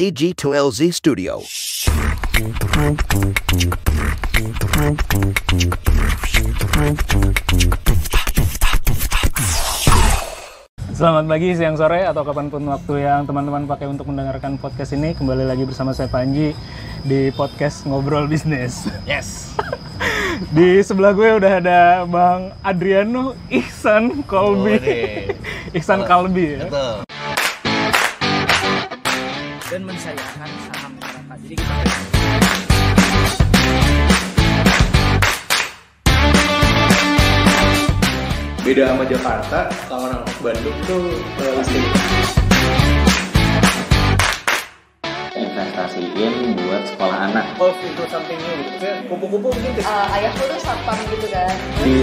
DG2LZ Studio. Selamat pagi, siang, sore, atau kapan pun waktu yang teman-teman pakai untuk mendengarkan podcast ini. Kembali lagi bersama saya Panji di podcast Ngobrol Bisnis. Yes. Di sebelah gue udah ada Bang Adriano Ihsan Kolbi. Wih. Ihsan Kalbi ya. Betul. Dan mensayangkan saham masyarakat. Jadi kita beda sama Jakarta kalau orang Bandung tuh eh, listrik investasiin buat sekolah anak. Into something new gitu kupu-kupu mungkin ke Eh, ayahku tuh satpam gitu kan. Di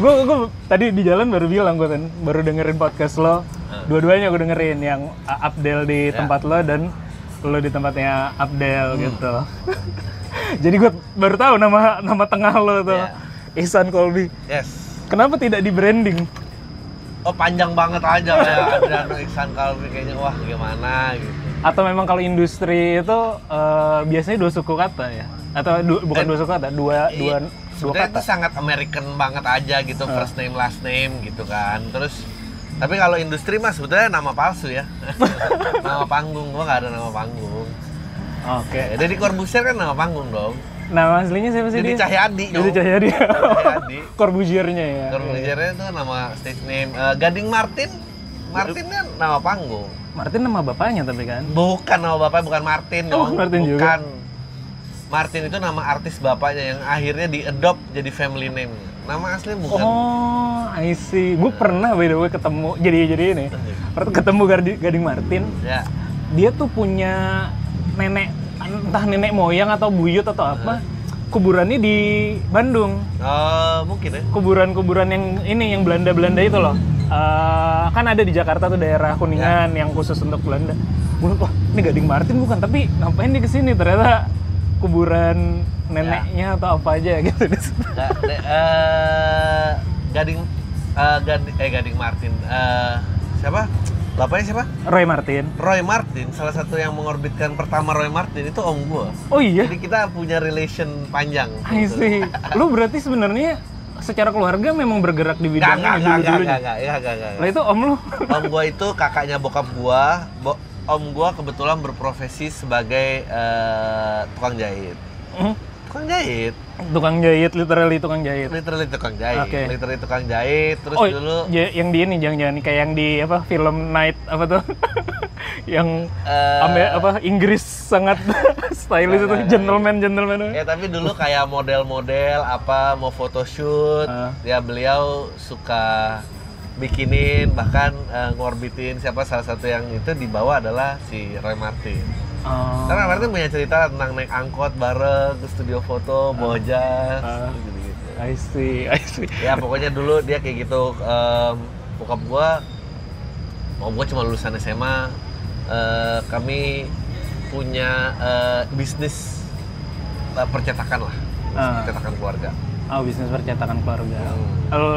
Gue gue tadi di jalan baru bilang gue kan, baru dengerin podcast lo. Dua-duanya gue dengerin yang uh, Abdel di Ya. tempat lo dan lo di tempatnya Abdel gitu. Jadi gue baru tahu nama nama tengah lo tuh. Ya. Ihsan Kolbi. Yes. Kenapa tidak di branding? Oh panjang banget aja kayak Adriano Iksan Kalbi kayaknya wah gimana gitu. Atau memang kalau industri itu eh, biasanya dua suku kata ya? Atau du- bukan Eh, dua suku kata, dua dua Sebenarnya itu sangat American banget aja gitu first name last name gitu kan. Terus tapi kalau industri mah sebetulnya nama palsu ya. nama panggung gua nggak ada nama panggung. Oke. Ya, Deddy Corbuzier kan nama panggung dong. Nama aslinya siapa sih dia? Cahyadi dong. Jadi Cahyadi. Cahyadi. Corbuziernya ya. Corbuziernya itu nama stage name. Eh, Gading Martin. Martin kan nama panggung. Martin nama bapaknya tapi kan. Bukan nama bapaknya bukan Martin Oh, dong. Martin juga. Martin itu nama artis bapaknya yang akhirnya di-adopt jadi family name. Nama asli bukan. Oh, I see. Gue pernah by the way ketemu jadi jadi ini. Pernah ketemu Gading, Gading Martin. Ya. Dia tuh punya nenek entah nenek moyang atau buyut atau apa. Kuburannya di Bandung. Oh, mungkin ya. Kuburan-kuburan yang ini yang Belanda-Belanda itu loh. Eh, kan ada di Jakarta tuh daerah Kuningan yang khusus untuk Belanda. Gue ini Gading Martin bukan, tapi ngapain dia ke sini? Ternyata kuburan neneknya atau apa aja gitu. Ga- de- eh, Gading eh, Gading eh Gading Martin. Eh, siapa? Bapaknya siapa? Roy Martin. Roy Martin, salah satu yang mengorbitkan pertama Roy Martin itu om gua. Oh iya. Jadi kita punya relation panjang. I see. Lu berarti sebenarnya secara keluarga memang bergerak di Gak, bidang gak, ini gak, dulu gak, dulu. gak, gak, gak, gak, gak. Lah itu om lu. Om gua itu kakaknya bokap gua. Bo- om gua kebetulan berprofesi sebagai eh, tukang jahit. Hmm, Tukang jahit, tukang jahit, literally tukang jahit. literally tukang jahit. Oke. Literally tukang jahit. Terus oh, dulu ya- yang di ini jangan-jangan kayak yang di apa film Night apa tuh? yang eh, Ame- apa Inggris sangat stylish itu nggak, nggak. gentleman gentleman. Ya tapi dulu kayak model-model apa mau photoshoot, Ah. ya beliau suka bikinin bahkan eh, ngorbitin siapa salah satu yang itu dibawa adalah si Roy Martin. Oh. Karena Roy Martin punya cerita tentang naik angkot bareng ke studio foto, bawa jas, Ah. gitu-gitu. I see, I see. Ya pokoknya dulu dia kayak gitu. em, bokap gua, bokap gua cuma lulusan SMA. eh, kami punya eh, bisnis percetakan lah, Ah. percetakan keluarga. Oh, bisnis percetakan keluarga. Hmm. Lu,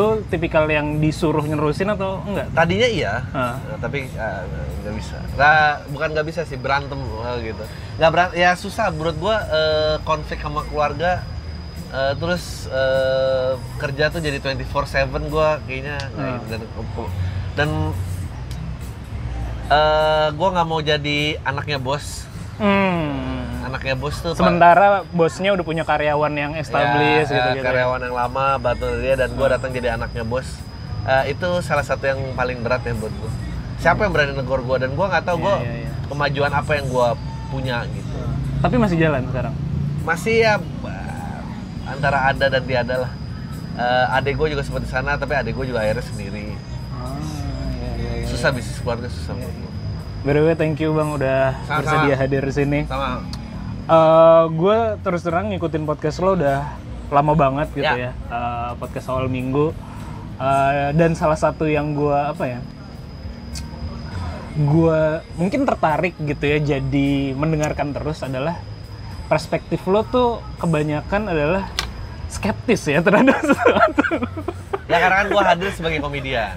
lu tipikal yang disuruh nerusin atau enggak? Tadinya iya, eh, tapi eh, nggak bisa. Nah, bukan nggak bisa sih berantem gitu. Nggak berantem, ya susah. Menurut gua eh, konflik sama keluarga. eh, terus eh, kerja tuh jadi 24/7 gua kayaknya ini. dan dan eh, gua nggak mau jadi anaknya bos. Hmm. Anaknya bos tuh Pak. Sementara bosnya udah punya karyawan yang established Ya, gitu gitu. karyawan yang lama batu dia dan gua datang jadi anaknya bos Eh, itu salah satu yang paling berat ya buat gua siapa yang berani negor gua dan gua nggak tahu gua Iya, iya, iya. kemajuan apa yang gua punya gitu Tapi masih jalan sekarang. masih ya eh, antara ada dan tiada lah Eh, adek gue juga seperti sana tapi adek gue juga akhirnya sendiri Ah, iya, iya, iya. susah bisnis keluarga susah gua. By the way, thank you bang udah Sama-sama. bersedia hadir di sini. sama gue terus terang ngikutin podcast lo udah lama banget gitu ya, Ya. Eh, podcast awal minggu. Eh, dan salah satu yang gue apa ya, gue mungkin tertarik gitu ya jadi mendengarkan terus adalah perspektif lo tuh kebanyakan adalah skeptis ya terhadap sesuatu. Ya karena kan gue hadir sebagai komedian.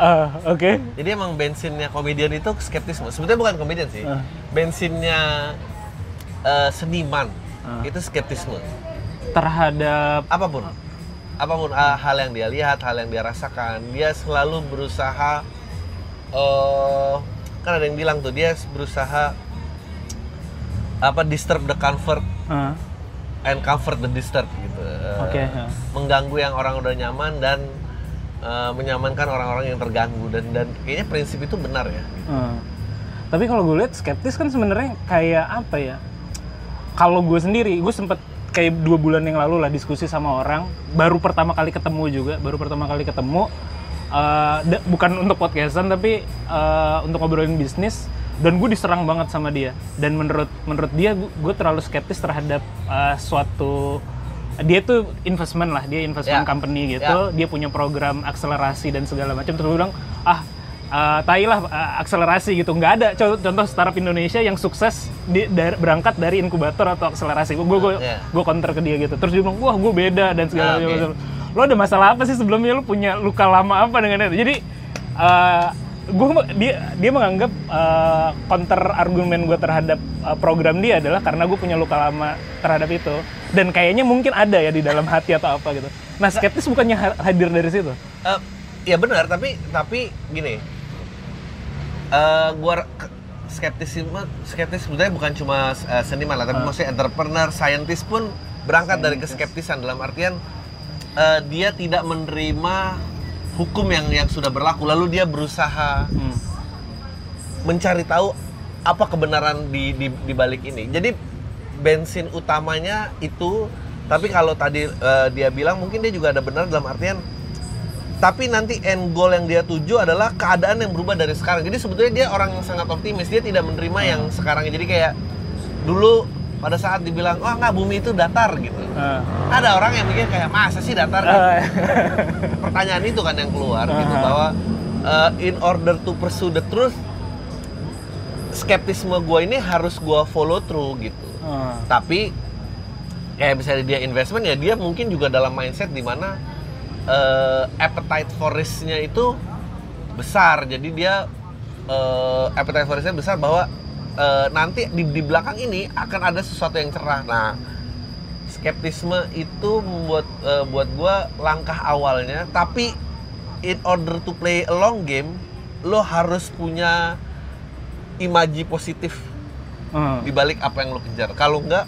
Ah, Oke. Jadi emang bensinnya komedian itu skeptisme. Sebetulnya bukan komedian sih. Ah. Bensinnya eh, seniman Ah. itu skeptisme. Terhadap Apa pun, apa pun ah, hal yang dia lihat, hal yang dia rasakan, dia selalu berusaha. eh kan ada yang bilang tuh dia berusaha apa disturb the comfort ah, and comfort the disturbed gitu. Eh, Oke, ya. Mengganggu yang orang udah nyaman dan eh, menyamankan orang-orang yang terganggu dan dan kayaknya prinsip itu benar ya. ah. Tapi kalau gue lihat skeptis kan sebenarnya kayak apa ya? Kalau gue sendiri, gue sempet kayak dua bulan yang lalu lah diskusi sama orang, baru pertama kali ketemu juga, baru pertama kali ketemu, da- bukan untuk podcastan tapi eh, untuk ngobrolin bisnis, dan gue diserang banget sama dia. Dan menurut menurut dia, gue terlalu skeptis terhadap eh, suatu dia tuh investment lah, dia investment Ya. company gitu, dia punya program akselerasi dan segala macam. Terus gue bilang, ah uh, tai lah uh, akselerasi gitu. Nggak ada. Contoh, contoh startup Indonesia yang sukses di, dari- berangkat dari inkubator atau akselerasi. Gue gue Iya. gue counter ke dia gitu. Terus dia bilang wah gue beda dan segala macam. Lo ada masalah apa sih sebelumnya? Lo punya luka lama apa dengan itu? Jadi uh, gue dia dia menganggap uh, counter argumen gue terhadap uh, program dia adalah karena gue punya luka lama terhadap itu. Dan kayaknya mungkin ada ya di dalam hati atau apa gitu. Nah skeptis bukannya ha- hadir dari situ? Eh, ya benar tapi tapi gini eh gua ke- skeptisisme skeptis sebenarnya bukan cuma eh, seniman lah tapi maksudnya entrepreneur scientist pun berangkat dari keskeptisan dalam artian eh, dia tidak menerima hukum yang yang sudah berlaku lalu dia berusaha Hmm. mencari tahu apa kebenaran di di, di balik ini. Jadi bensin utamanya itu, tapi kalau tadi eh, dia bilang mungkin dia juga ada benar dalam artian tapi nanti end goal yang dia tuju adalah keadaan yang berubah dari sekarang. Jadi sebetulnya dia orang yang sangat optimis. Dia tidak menerima yang sekarang. Jadi kayak dulu pada saat dibilang, wah nggak bumi itu datar gitu. Uh, Ada orang yang mikir kayak masa sih datar? Gitu uh, pertanyaan itu kan yang keluar gitu Aha. bahwa uh, in order to pursue the truth skeptisme gue ini harus gue follow through gitu uh. tapi kayak misalnya dia investment ya dia mungkin juga dalam mindset di mana uh, appetite for risk-nya itu besar. Jadi dia uh, appetite for risk-nya besar bahwa uh, nanti di, di belakang ini akan ada sesuatu yang cerah. Nah skeptisme itu membuat eh, buat gua langkah awalnya. Tapi in order to play a long game lo harus punya imaji positif uh. di balik apa yang lo kejar. Kalau enggak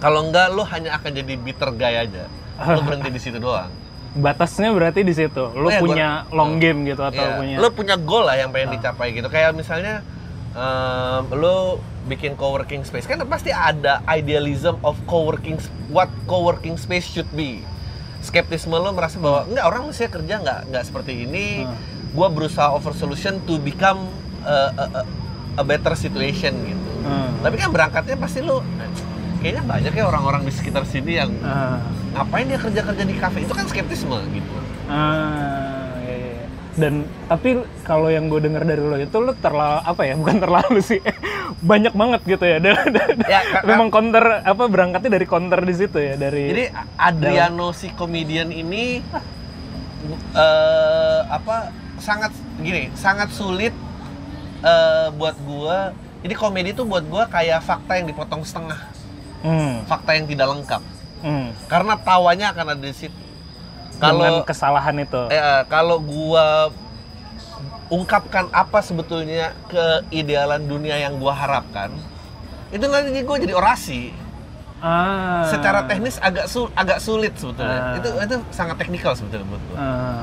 kalau enggak lo hanya akan jadi bitter guy aja. Lo berhenti di situ doang batasnya berarti di situ. Lo Oh ya, punya gua- long game gitu atau Iya, punya lo punya goal lah yang pengen dicapai gitu. Kayak misalnya em, lo bikin co-working space. Kan pasti ada idealism of co-working what co-working space should be. Skeptisme lo merasa bahwa enggak orang mesti kerja nggak nggak seperti ini. Hmm. gua berusaha over solution to become a, a- a- a better situation gitu. Hmm. tapi kan berangkatnya pasti lo kayaknya banyak ya orang-orang di sekitar sini yang Ah, ngapain dia kerja-kerja di kafe itu kan skeptisme gitu ah, iya, iya. Dan tapi kalau yang gue dengar dari lo itu lo terlalu apa ya? Bukan terlalu sih, banyak banget gitu ya. Dan, Ya, memang counter apa berangkatnya dari counter di situ ya dari. Jadi Adriano si komedian ini eh apa sangat gini, sangat sulit eh, buat gua. Jadi komedi itu buat gua kayak fakta yang dipotong setengah, Hmm, fakta yang tidak lengkap. Hmm. Karena tawanya akan ada di situ. Kalau kesalahan itu. eh, kalau gua ungkapkan apa sebetulnya keidealan dunia yang gua harapkan, itu nanti gua jadi orasi. ah. Secara teknis agak sul agak sulit sebetulnya. Ah. Itu itu sangat teknikal sebetulnya buat gua. Ah,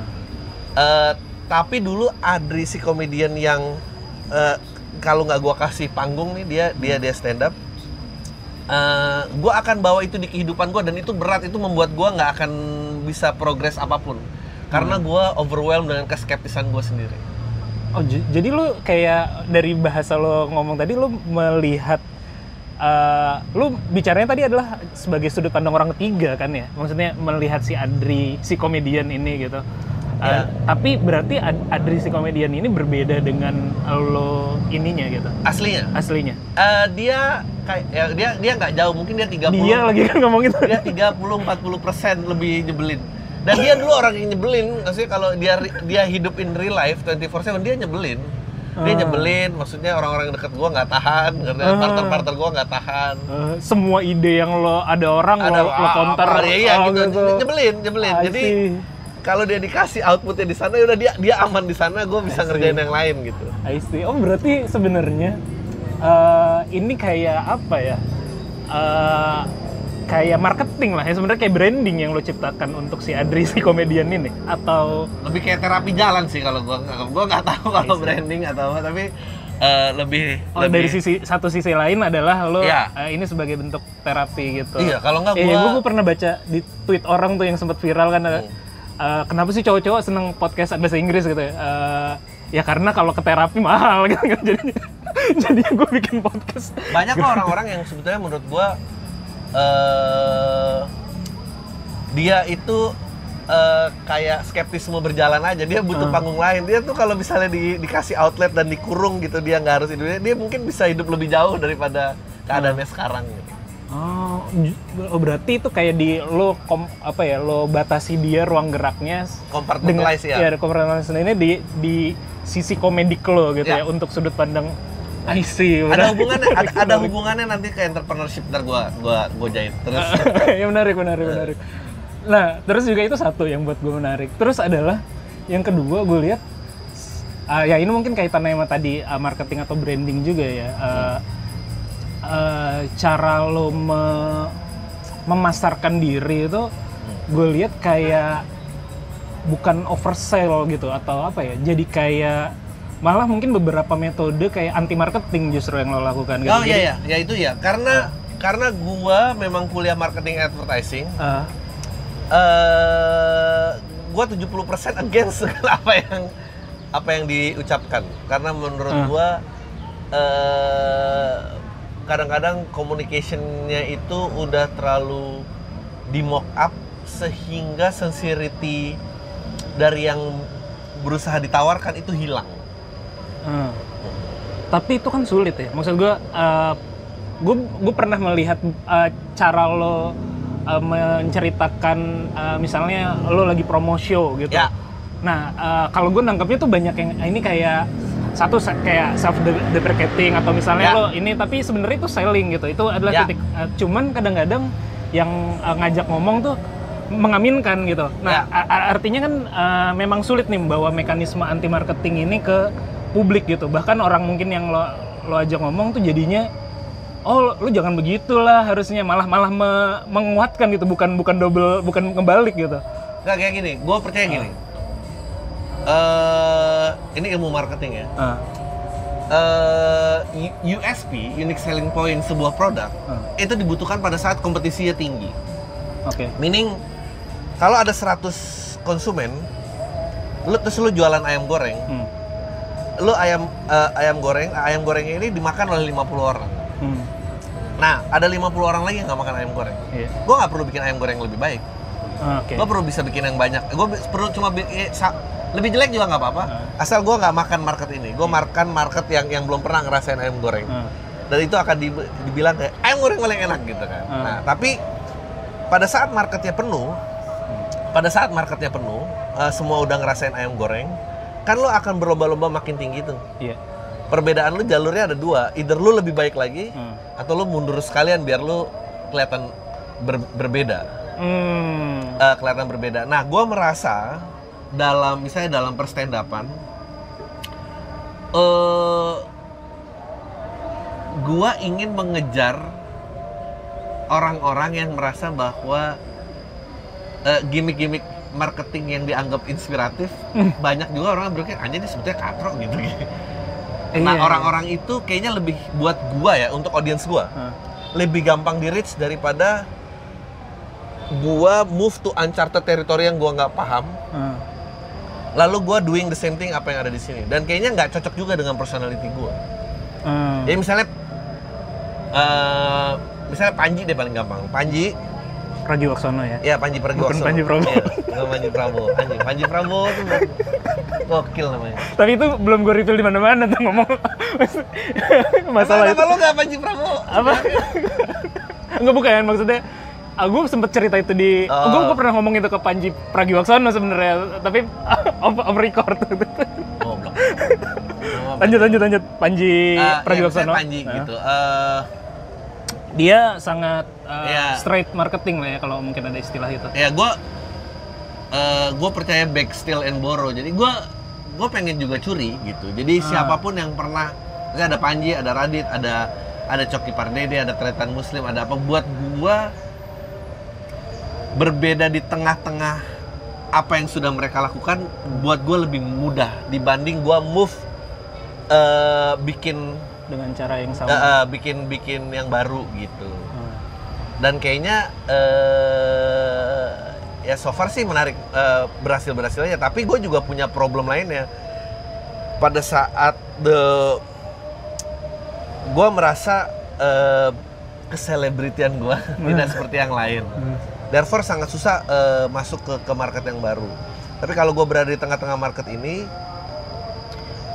Eh, tapi dulu Adri si komedian yang eh, kalau nggak gua kasih panggung nih dia dia dia stand up eh, gua akan bawa itu di kehidupan gua dan itu berat itu membuat gua nggak akan bisa progres apa pun karena gua overwhelmed dengan keskeptisan gua sendiri Oh, jadi lu kayak dari bahasa lo ngomong tadi lu melihat eh, lu bicaranya tadi adalah sebagai sudut pandang orang ketiga kan ya? Maksudnya melihat si Adri, si komedian ini gitu. Uh, Iya. Tapi berarti Ad- Adri si komedian ini berbeda dengan lo ininya gitu, Aslinya. aslinya. Eh, dia kayak ya, dia dia nggak jauh, mungkin dia 30 Dia lagi kan ngomong itu. dia 30 40 persen lebih nyebelin. Dan dia dulu orang yang nyebelin, maksudnya kalau dia dia hidup in real life 24/7 dia nyebelin. Dia Ah. nyebelin, maksudnya orang-orang deket gua nggak tahan, karena Ah. partner-partner gua nggak tahan. Uh, semua ide yang lo ada orang Ada lo, lo counter apa, ya, iya, oh, gitu. Nyebelin, nyebelin. I Jadi. Kalau dia dikasih outputnya di sana, ya udah dia dia aman di sana, gue bisa ngerjain yang lain gitu. I see. Oh berarti sebenarnya eh, ini kayak apa ya? Eh, kayak marketing lah ya sebenarnya kayak branding yang lo ciptakan untuk si Adri si komedian ini atau lebih kayak terapi jalan sih kalau gua gua nggak tahu kalau branding atau apa tapi eh, lebih oh, lebih dari sisi satu sisi lain adalah lo Iya. eh, ini sebagai bentuk terapi gitu. Iya, kalau nggak Eh, gua- gua pernah baca di tweet orang tuh yang sempat viral kan Hmm. Eh, kenapa sih cowok-cowok seneng podcast bahasa Inggris gitu ya? Eh, ya karena kalau ke terapi mahal gitu kan jadinya. jadinya gue bikin podcast. banyak kok orang-orang yang sebetulnya menurut gua eh dia itu eh, kayak skeptisme berjalan aja dia butuh Ah. panggung lain dia tuh kalau misalnya di- dikasih outlet dan dikurung gitu dia nggak harus hidup dia mungkin bisa hidup lebih jauh daripada keadaannya sekarang gitu. Oh, oh, berarti itu kayak di lo kom, apa ya lo batasi dia ruang geraknya Compartmentalize ya. ya compartmentalize ini di di sisi komedik lo gitu Ya. ya untuk sudut pandang I see. ada hubungannya ada, ada hubungannya nanti ke entrepreneurship ntar gua gua gua jahit terus ya menarik menarik menarik. Nah terus juga itu satu yang buat gue menarik. Terus adalah yang kedua gue lihat ah, ya ini mungkin kaitannya sama tadi ah, marketing atau branding juga ya. Ah, ah, cara lo me- memasarkan diri itu gue lihat kayak bukan oversell gitu atau apa ya. Jadi kayak malah mungkin beberapa metode kayak anti marketing justru yang lo lakukan gitu. oh Jadi, iya ya ya itu ya karena karena gua memang kuliah marketing advertising ah, eh gua 70% against segala apa yang apa yang diucapkan karena menurut Ah. gua eh kadang-kadang communicationnya itu udah terlalu di mock up sehingga sincerity dari yang berusaha ditawarkan itu hilang. Hmm. Tapi itu kan sulit ya. Maksud gue, gue gue pernah melihat uh, cara lo uh, menceritakan uh, misalnya lo lagi promo show gitu. Ya. Nah, uh, kalau gue nangkepnya tuh banyak yang ini kayak satu kayak self deprecating atau misalnya Ya. lo ini tapi sebenarnya itu selling gitu. Itu adalah Ya. titik. uh, cuman kadang-kadang yang uh, ngajak ngomong tuh mengaminkan gitu. Nah, Ya. a- artinya kan uh, memang sulit nih membawa mekanisme anti marketing ini ke publik gitu. Bahkan orang mungkin yang lo lo ajak ngomong tuh jadinya oh lu jangan begitulah harusnya malah malah me- menguatkan gitu bukan bukan double bukan kebalik gitu. Nggak kayak gini, gue percaya gini. Eh ini ilmu marketing ya. Ah, eh U- USP, unique selling point sebuah produk, Ah. itu dibutuhkan pada saat kompetisinya tinggi. Oke. Meaning kalau ada 100 konsumen, lu terus lu jualan ayam goreng, Hmm. lu ayam eh, ayam goreng, ayam goreng ini dimakan oleh 50 orang. Hmm. Nah, ada 50 orang lagi yang nggak makan ayam goreng. Iya. Gue nggak perlu bikin ayam goreng lebih baik. Ah, Oke. Gue perlu bisa bikin yang banyak. Gue perlu cuma lebih jelek juga nggak apa-apa. Asal gue nggak makan market ini. Gue makan market yang yang belum pernah ngerasain ayam goreng. Dan itu akan di- dibilang kayak ayam goreng paling enak gitu kan. Ah. Nah, tapi pada saat marketnya penuh, pada saat marketnya penuh, eh, semua udah ngerasain ayam goreng, kan lo akan berlomba-lomba makin tinggi tuh. Iya. Perbedaan lu jalurnya ada dua, either lu lebih baik lagi, Hmm. atau lu mundur sekalian biar lu kelihatan ber- berbeda. Hmm. Eh, kelihatan berbeda. Nah, gue merasa dalam misalnya dalam perstandapan, eh gue ingin mengejar orang-orang yang merasa bahwa eh, gimmick-gimmick marketing yang dianggap inspiratif banyak juga orang yang berpikir anjir ini sebetulnya katrok gitu. Nah, Iya, orang-orang itu kayaknya lebih buat gua ya untuk audiens gua Ah. lebih gampang di reach daripada gua move to uncharted territory yang gua nggak paham Ah. Lalu gua doing the same thing apa yang ada di sini dan kayaknya nggak cocok juga dengan personality gua Ah. ya misalnya eh, misalnya Panji deh paling gampang Panji Pragiwaksono ya. Iya Panji Pragiwaksono. Bukan Panji Prabowo. Iya, Panji Prabowo. Anjing, Panji Prabowo tuh gokil namanya. Tapi itu belum gue reveal di mana-mana tuh ngomong masalah Kenapa itu. lu gak Panji Prabowo? Apa? Enggak bukan maksudnya aku sempet cerita itu di Oh. gue pernah ngomong itu ke Panji Pragiwaksono sebenarnya tapi off, off record Goblok. lanjut lanjut lanjut Panji Ah, ya, Pragiwaksono misalnya Panji Nah. gitu. Eh, dia sangat uh, Iya. straight marketing lah ya kalau mungkin ada istilah itu ya gue gue percaya back steal and borrow jadi gue gue pengen juga curi gitu jadi Ah. siapa pun yang pernah misalnya ada Panji ada Radit ada ada Coki Pardede ada Tretan Muslim ada apa buat gue berbeda di tengah-tengah apa yang sudah mereka lakukan buat gue lebih mudah dibanding gue move eh, bikin dengan cara yang sama. Eh, bikin bikin yang baru gitu. Hmm. dan kayaknya eh ya so far sih menarik eh, berhasil berhasil aja tapi gue juga punya problem lainnya. Pada saat the gue merasa eh, keselebritian gue tidak seperti yang lain therefore sangat susah eh, masuk ke ke market yang baru tapi kalau gue berada di tengah-tengah market ini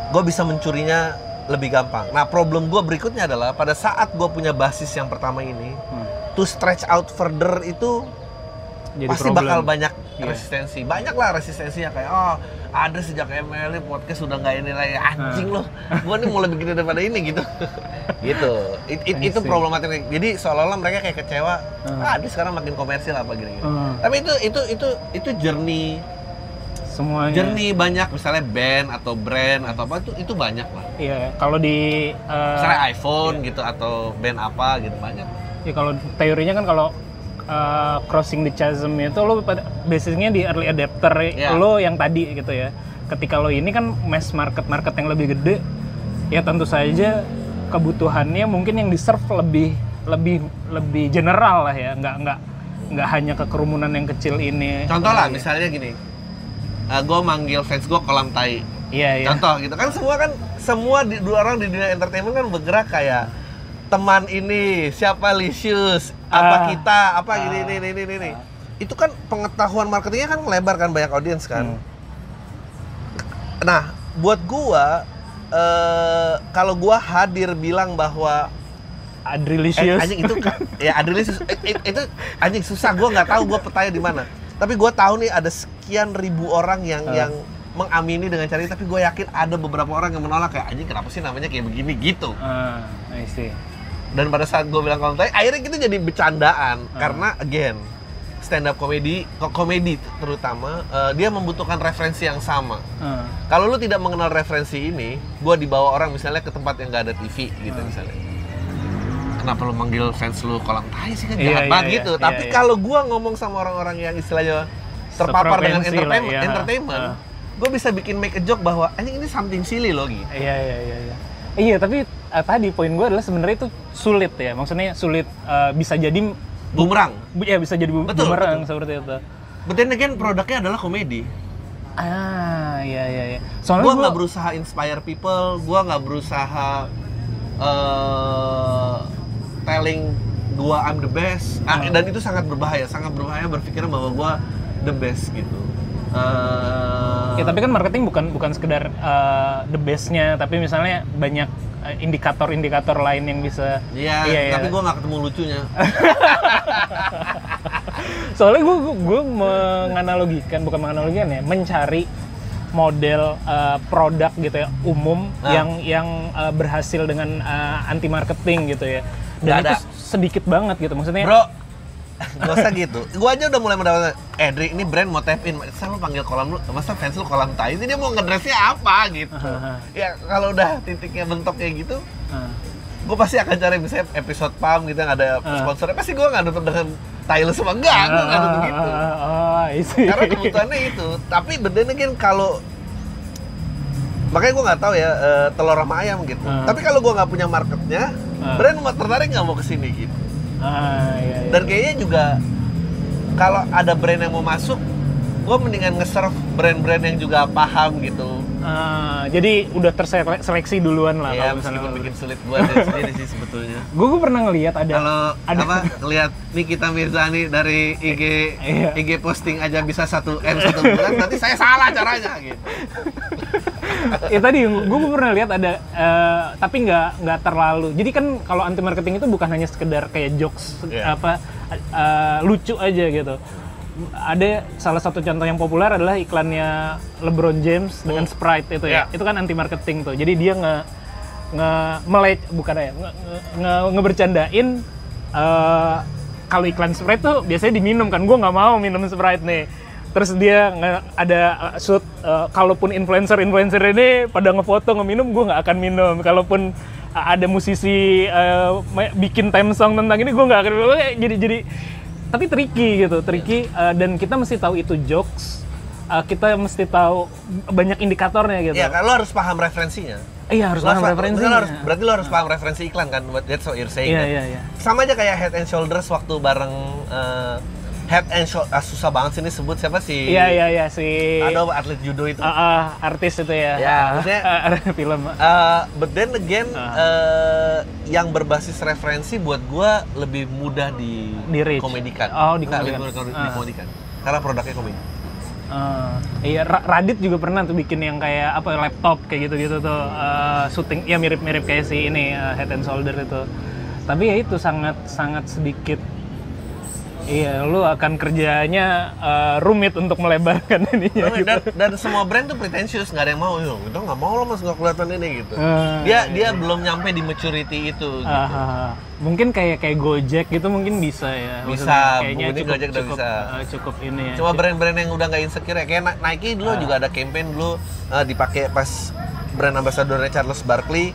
gue bisa mencurinya lebih gampang. Nah problem gue berikutnya adalah pada saat gue punya basis yang pertama ini, Hmm. to stretch out further itu Jadi pasti problem. bakal banyak Iya. resistensi. Banyak lah resistensinya kayak oh ada sejak ML podcast sudah nggak ini lagi anjing loh. Gue nih mulai begini daripada ini gitu. gitu. It- it- itu problematik. Jadi seolah-olah mereka kayak kecewa. Hmm. Ah, dia sekarang makin komersil apa gini-gini. Hmm. Tapi itu itu itu itu journey semuanya journey banyak misalnya band atau brand atau apa itu itu banyak lah. iya kalau di uh, Misalnya iPhone gitu atau band apa gitu banyak. ya kalau teorinya kan kalau uh, crossing the chasm itu lo pada basicnya di early adapter Iya. lo yang tadi gitu ya ketika lo ini kan mass market market yang lebih gede ya tentu saja kebutuhannya mungkin yang di serve lebih lebih lebih general lah ya nggak nggak nggak hanya ke kerumunan yang kecil ini Contoh lah Iya. misalnya gini. gue manggil fans gue kolam tai. iya iya Contoh gitu kan semua kan semua di, dua orang di dunia entertainment kan bergerak kayak teman ini siapa Lisius apa Ah. kita apa Ah. gini ini ini ini ini. Itu kan pengetahuan marketingnya kan lebar kan banyak audiens kan. Hmm. Nah buat gua eh, kalau gua hadir bilang bahwa Eh, Adrilicious anjing itu ya adrenalin sus- eh, eh, itu anjing susah gue nggak tahu gue petanya di mana tapi gue tahu nih ada sekian ribu orang yang Ah. yang mengamini dengan cara ini tapi gue yakin ada beberapa orang yang menolak kayak anjing kenapa sih namanya kayak begini gitu ah I see dan pada saat gue bilang konten akhirnya kita jadi bercandaan Ah. karena again stand up comedy ko- komedi terutama eh, dia membutuhkan referensi yang sama Ah. kalau lu tidak mengenal referensi ini gue dibawa orang misalnya ke tempat yang nggak ada TV gitu Ah. misalnya kenapa lu manggil fans lu kolam tai sih kan Iya, jahat iya, banget iya, gitu iya, tapi iya. kalau gua ngomong sama orang-orang yang istilahnya terpapar dengan Sefrekuensi lah, entertainment, iya. entertainment Ah. gue bisa bikin make a joke bahwa anjing ini something silly loh gitu Iya iya iya iya. Iya tapi eh, tadi poin gue adalah sebenarnya itu sulit ya. Maksudnya sulit eh, bisa jadi bumerang bu- ya bisa jadi bu- Betul, bumerang betul. seperti itu. but then again produknya adalah komedi Ah iya iya iya. gue Soalnya nggak gue berusaha inspire people gue nggak berusaha eh, telling gua I'm the best Ah, Hmm. dan itu sangat berbahaya sangat berbahaya berpikir bahwa gua the best gitu Eh, ya tapi kan marketing bukan bukan sekedar eh, the bestnya tapi misalnya banyak eh, indikator-indikator lain yang bisa Iya, Iya, iya. tapi gua nggak ketemu lucunya. soalnya gue gue menganalogikan bukan menganalogikan ya mencari model uh, produk gitu ya umum Ah. yang yang uh, berhasil dengan anti marketing gitu ya dan ada. itu sedikit banget gitu maksudnya Bro, gak usah gitu. Gua aja udah mulai mendapatkan, eh Dri, ini brand mau tap in. Masa lu panggil kolam lu, masa fans lu kolam tai? Ini dia mau ngedressnya apa gitu. Ya kalau udah titiknya bentuk kayak gitu, gue pasti akan cari misalnya episode PAM gitu yang ada sponsornya. Pasti gue nggak nutup dengan tai lu semua. Enggak, gue nggak nutup gitu. Karena kebutuhannya itu. Tapi bedanya kan kalau makanya gue nggak tahu ya eh, telur sama ayam gitu. Tapi kalau gue nggak punya marketnya, brand mau tertarik nggak mau ke sini gitu. Ah, iya, iya. Dan kayaknya juga kalau ada brand yang mau masuk, gue mendingan nge-serve brand-brand yang juga paham gitu. Ah, jadi udah terseleksi duluan lah Ya, kalau misalnya meskipun bikin sulit buat diri sendiri sih sebetulnya. Gue gue pernah ngelihat ada Kalau ada apa lihat Nikita Mirzani dari IG Iya. IG posting aja bisa satu M satu bulan, berarti saya salah caranya gitu. ya tadi gue pernah lihat ada eh, tapi nggak nggak terlalu. Jadi kan kalau anti marketing itu bukan hanya sekedar kayak jokes Iya. apa eh, lucu aja gitu. Ada salah satu contoh yang populer adalah iklannya LeBron James dengan Sprite itu ya. Iya. itu kan anti marketing tuh. Jadi dia nge nge melec bukan ya nge, nge, nge- ngebercandain eh, kalau iklan Sprite tuh biasanya diminum kan. Gue nggak mau minum Sprite nih terus dia ada uh, shoot uh, kalaupun influencer influencer ini pada ngefoto ngeminum gue nggak akan minum. Kalaupun uh, ada musisi uh, bikin theme song tentang ini gue nggak akan minum. Eh, jadi jadi tapi tricky gitu tricky. Uh, dan kita mesti tahu itu jokes. Uh, kita mesti tahu banyak indikatornya gitu. Ya kan lo harus paham referensinya. iya harus Lo paham harus, berarti lo harus paham referensi iklan kan, that's what you're saying. iya kan? iya iya. Sama aja kayak Head and Shoulders waktu bareng eh, Head and Shoulders, susah banget sih ini sebut siapa sih? iya iya iya si Ada atlet judo itu. Ah, ah, artis itu ya Ya, maksudnya- Ah, film Uh, but then again, Ah. uh, yang berbasis referensi buat gua lebih mudah di, Di reach. komedikan. Oh, Nggak, dikomedikan. lebih mudah Ah. dikomedikan. Karena produknya komedi. Eh, iya, Ra- Radit juga pernah tuh bikin yang kayak apa laptop kayak gitu-gitu tuh eh, syuting ya mirip-mirip kayak si ini eh, Head and Shoulder itu. Tapi ya itu sangat sangat sedikit Iya, lu akan kerjanya eh, rumit untuk melebarkan ininya gitu. dan, dan semua brand tuh pretentious, nggak ada yang mau. Yo, kita nggak mau loh mas nggak kelihatan ini gitu. Ah, dia dia belum nyampe di maturity itu. Gitu. Ah. mungkin kayak kayak Gojek gitu mungkin bisa ya. Bisa, kayaknya cukup Gojek cukup, bisa. eh, cukup ini ya. Cuma brand-brand yang udah nggak insecure ya. Kayak Ni- Nike dulu Ah. juga ada campaign dulu uh, dipakai pas brand ambassadornya Charles Barkley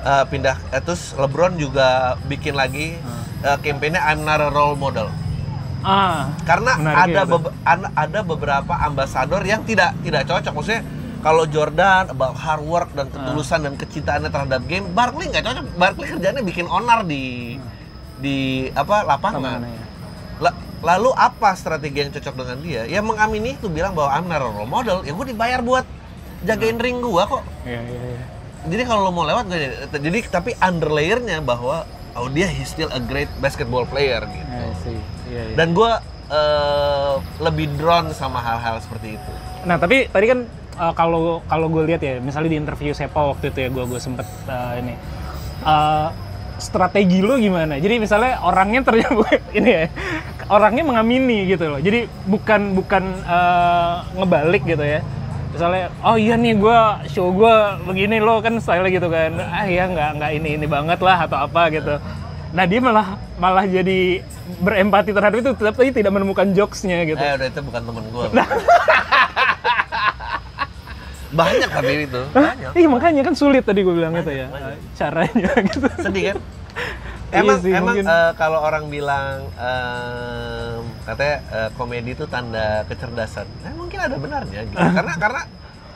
uh, pindah eh, terus LeBron juga bikin lagi uh, campaignnya I'm not a role model. Ah, Karena Menarik ada ya, an- ada beberapa ambasador yang tidak tidak cocok. Maksudnya kalau Jordan about hard work dan ketulusan dan kecintaannya terhadap game, Barkley nggak cocok. Barkley kerjanya bikin onar di di apa lapangan. Ya? La- lalu apa strategi yang cocok dengan dia? Ya mengamini itu bilang bahwa I'm not a role model. Ya gue dibayar buat jagain ring gua kok. Iya, iya, iya. Jadi kalau lo mau lewat gak jadi. Jadi tapi underlayernya bahwa oh dia he's still a great basketball player gitu. Sih. Iya, iya. Dan gua eh, lebih drawn sama hal-hal seperti itu. Nah tapi tadi kan uh, kalau kalau gue lihat ya, misalnya di interview Sepa waktu itu ya, gue gue sempet uh, ini uh, strategi lo gimana? Jadi misalnya orangnya ternyata ini ya, orangnya mengamini gitu loh. Jadi bukan bukan uh, ngebalik gitu ya. Misalnya, oh iya nih gue show gue begini lo kan style gitu kan. Ah ya nggak nggak ini ini banget lah atau apa gitu. Nah dia malah malah jadi berempati terhadap itu, tapi tidak menemukan jokesnya gitu. Eh udah itu bukan temen gua. Banyak tapi itu. Banyak. Iya makanya kan sulit tadi gue bilang itu ya caranya gitu. Sedih kan? Iya Emang sih, emang mungkin. eh, kalau orang bilang em, katanya eh, komedi itu tanda kecerdasan. Eh, mungkin ada benarnya gitu. karena karena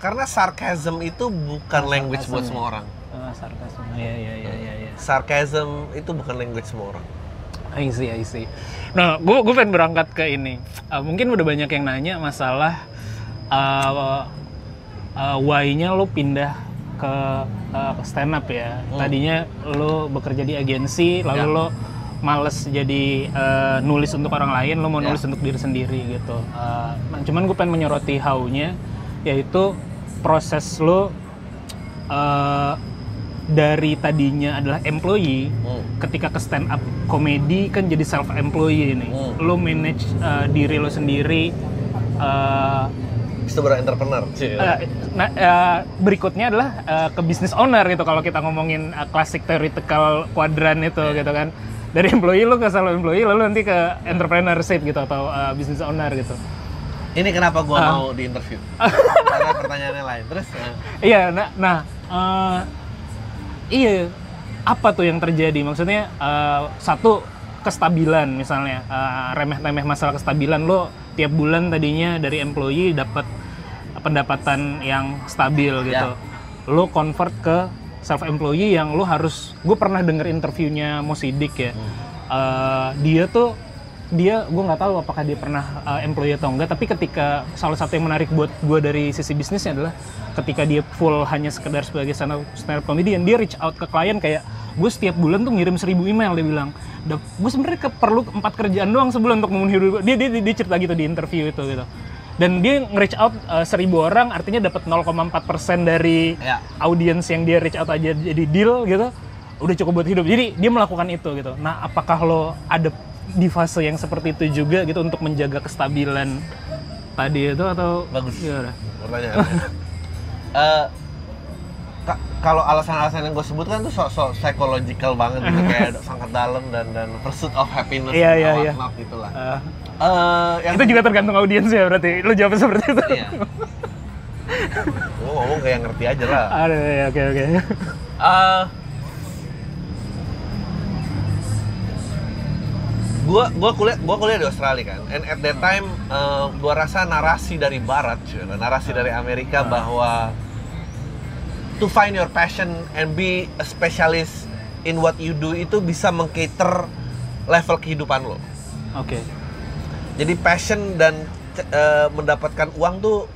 karena sarcasm itu bukan language buat semua orang. Ah, sarkasme. Iya iya iya iya. iya. Sarcasm itu bukan language semua orang. I see, I see. Nah, gue gue pengen berangkat ke ini. Uh, mungkin udah banyak yang nanya masalah uh, uh, why-nya lo pindah ke uh, stand up ya. Hmm. Tadinya lo bekerja di agensi, lalu Ya. lo males jadi uh, nulis untuk orang lain, lo mau Ya. nulis untuk diri sendiri gitu. Uh, cuman gue pengen menyoroti how-nya, yaitu proses lo uh, dari tadinya adalah employee Hmm. ketika ke stand up komedi kan jadi self employee ini Hmm. lo manage uh, diri lo sendiri uh, Itu berat entrepreneur. uh, nah, uh, berikutnya adalah uh, ke business owner gitu kalau kita ngomongin uh, klasik theoretical quadrant itu gitu kan dari employee lo ke self employee lalu nanti ke entrepreneurship gitu atau uh, business owner gitu Ini kenapa gua Ah. mau di interview? Karena pertanyaannya lain. Terus eh, Iya, nah, nah eh, iya apa tuh yang terjadi? Maksudnya eh, satu kestabilan misalnya eh, remeh-temeh masalah kestabilan lo tiap bulan tadinya dari employee dapat pendapatan yang stabil gitu. Lo convert ke self employee yang lo harus gue pernah denger interviewnya Mo Sidik ya. Eh, dia tuh dia gue nggak tahu apakah dia pernah uh, employee atau enggak tapi ketika salah satu yang menarik buat gue dari sisi bisnisnya adalah ketika dia full hanya sekedar sebagai stand up, stand up comedian dia reach out ke klien kayak gue setiap bulan tuh ngirim seribu email dia bilang gue sebenarnya ke- perlu empat kerjaan doang sebulan untuk memenuhi hidup gua." dia, dia dia cerita gitu di interview itu gitu dan dia nge-reach out uh, seribu orang artinya dapat 0,4% dari Ya. audiens yang dia reach out aja jadi deal gitu udah cukup buat hidup jadi dia melakukan itu gitu nah apakah lo ada di fase yang seperti itu juga gitu untuk menjaga kestabilan tadi itu atau Bagus. gimana? Eh, ka- kalau alasan-alasan yang gue sebutkan tuh sok-sok psychological banget gitu kayak sangat dalam dan dan pursuit of happiness and iya, what iya. not gitu lah. Uh, Eh, yang itu juga tergantung audiens ya berarti lo jawab seperti itu iya. Gue ngomong kayak ngerti aja lah. ada ya oke oke Gua gua kuliah gua kuliah di Australia kan. And at that time eh, gua rasa narasi dari barat cuy, narasi dari Amerika bahwa to find your passion and be a specialist in what you do itu bisa mengcater level kehidupan lo. Oke. Jadi passion dan eh, mendapatkan uang tuh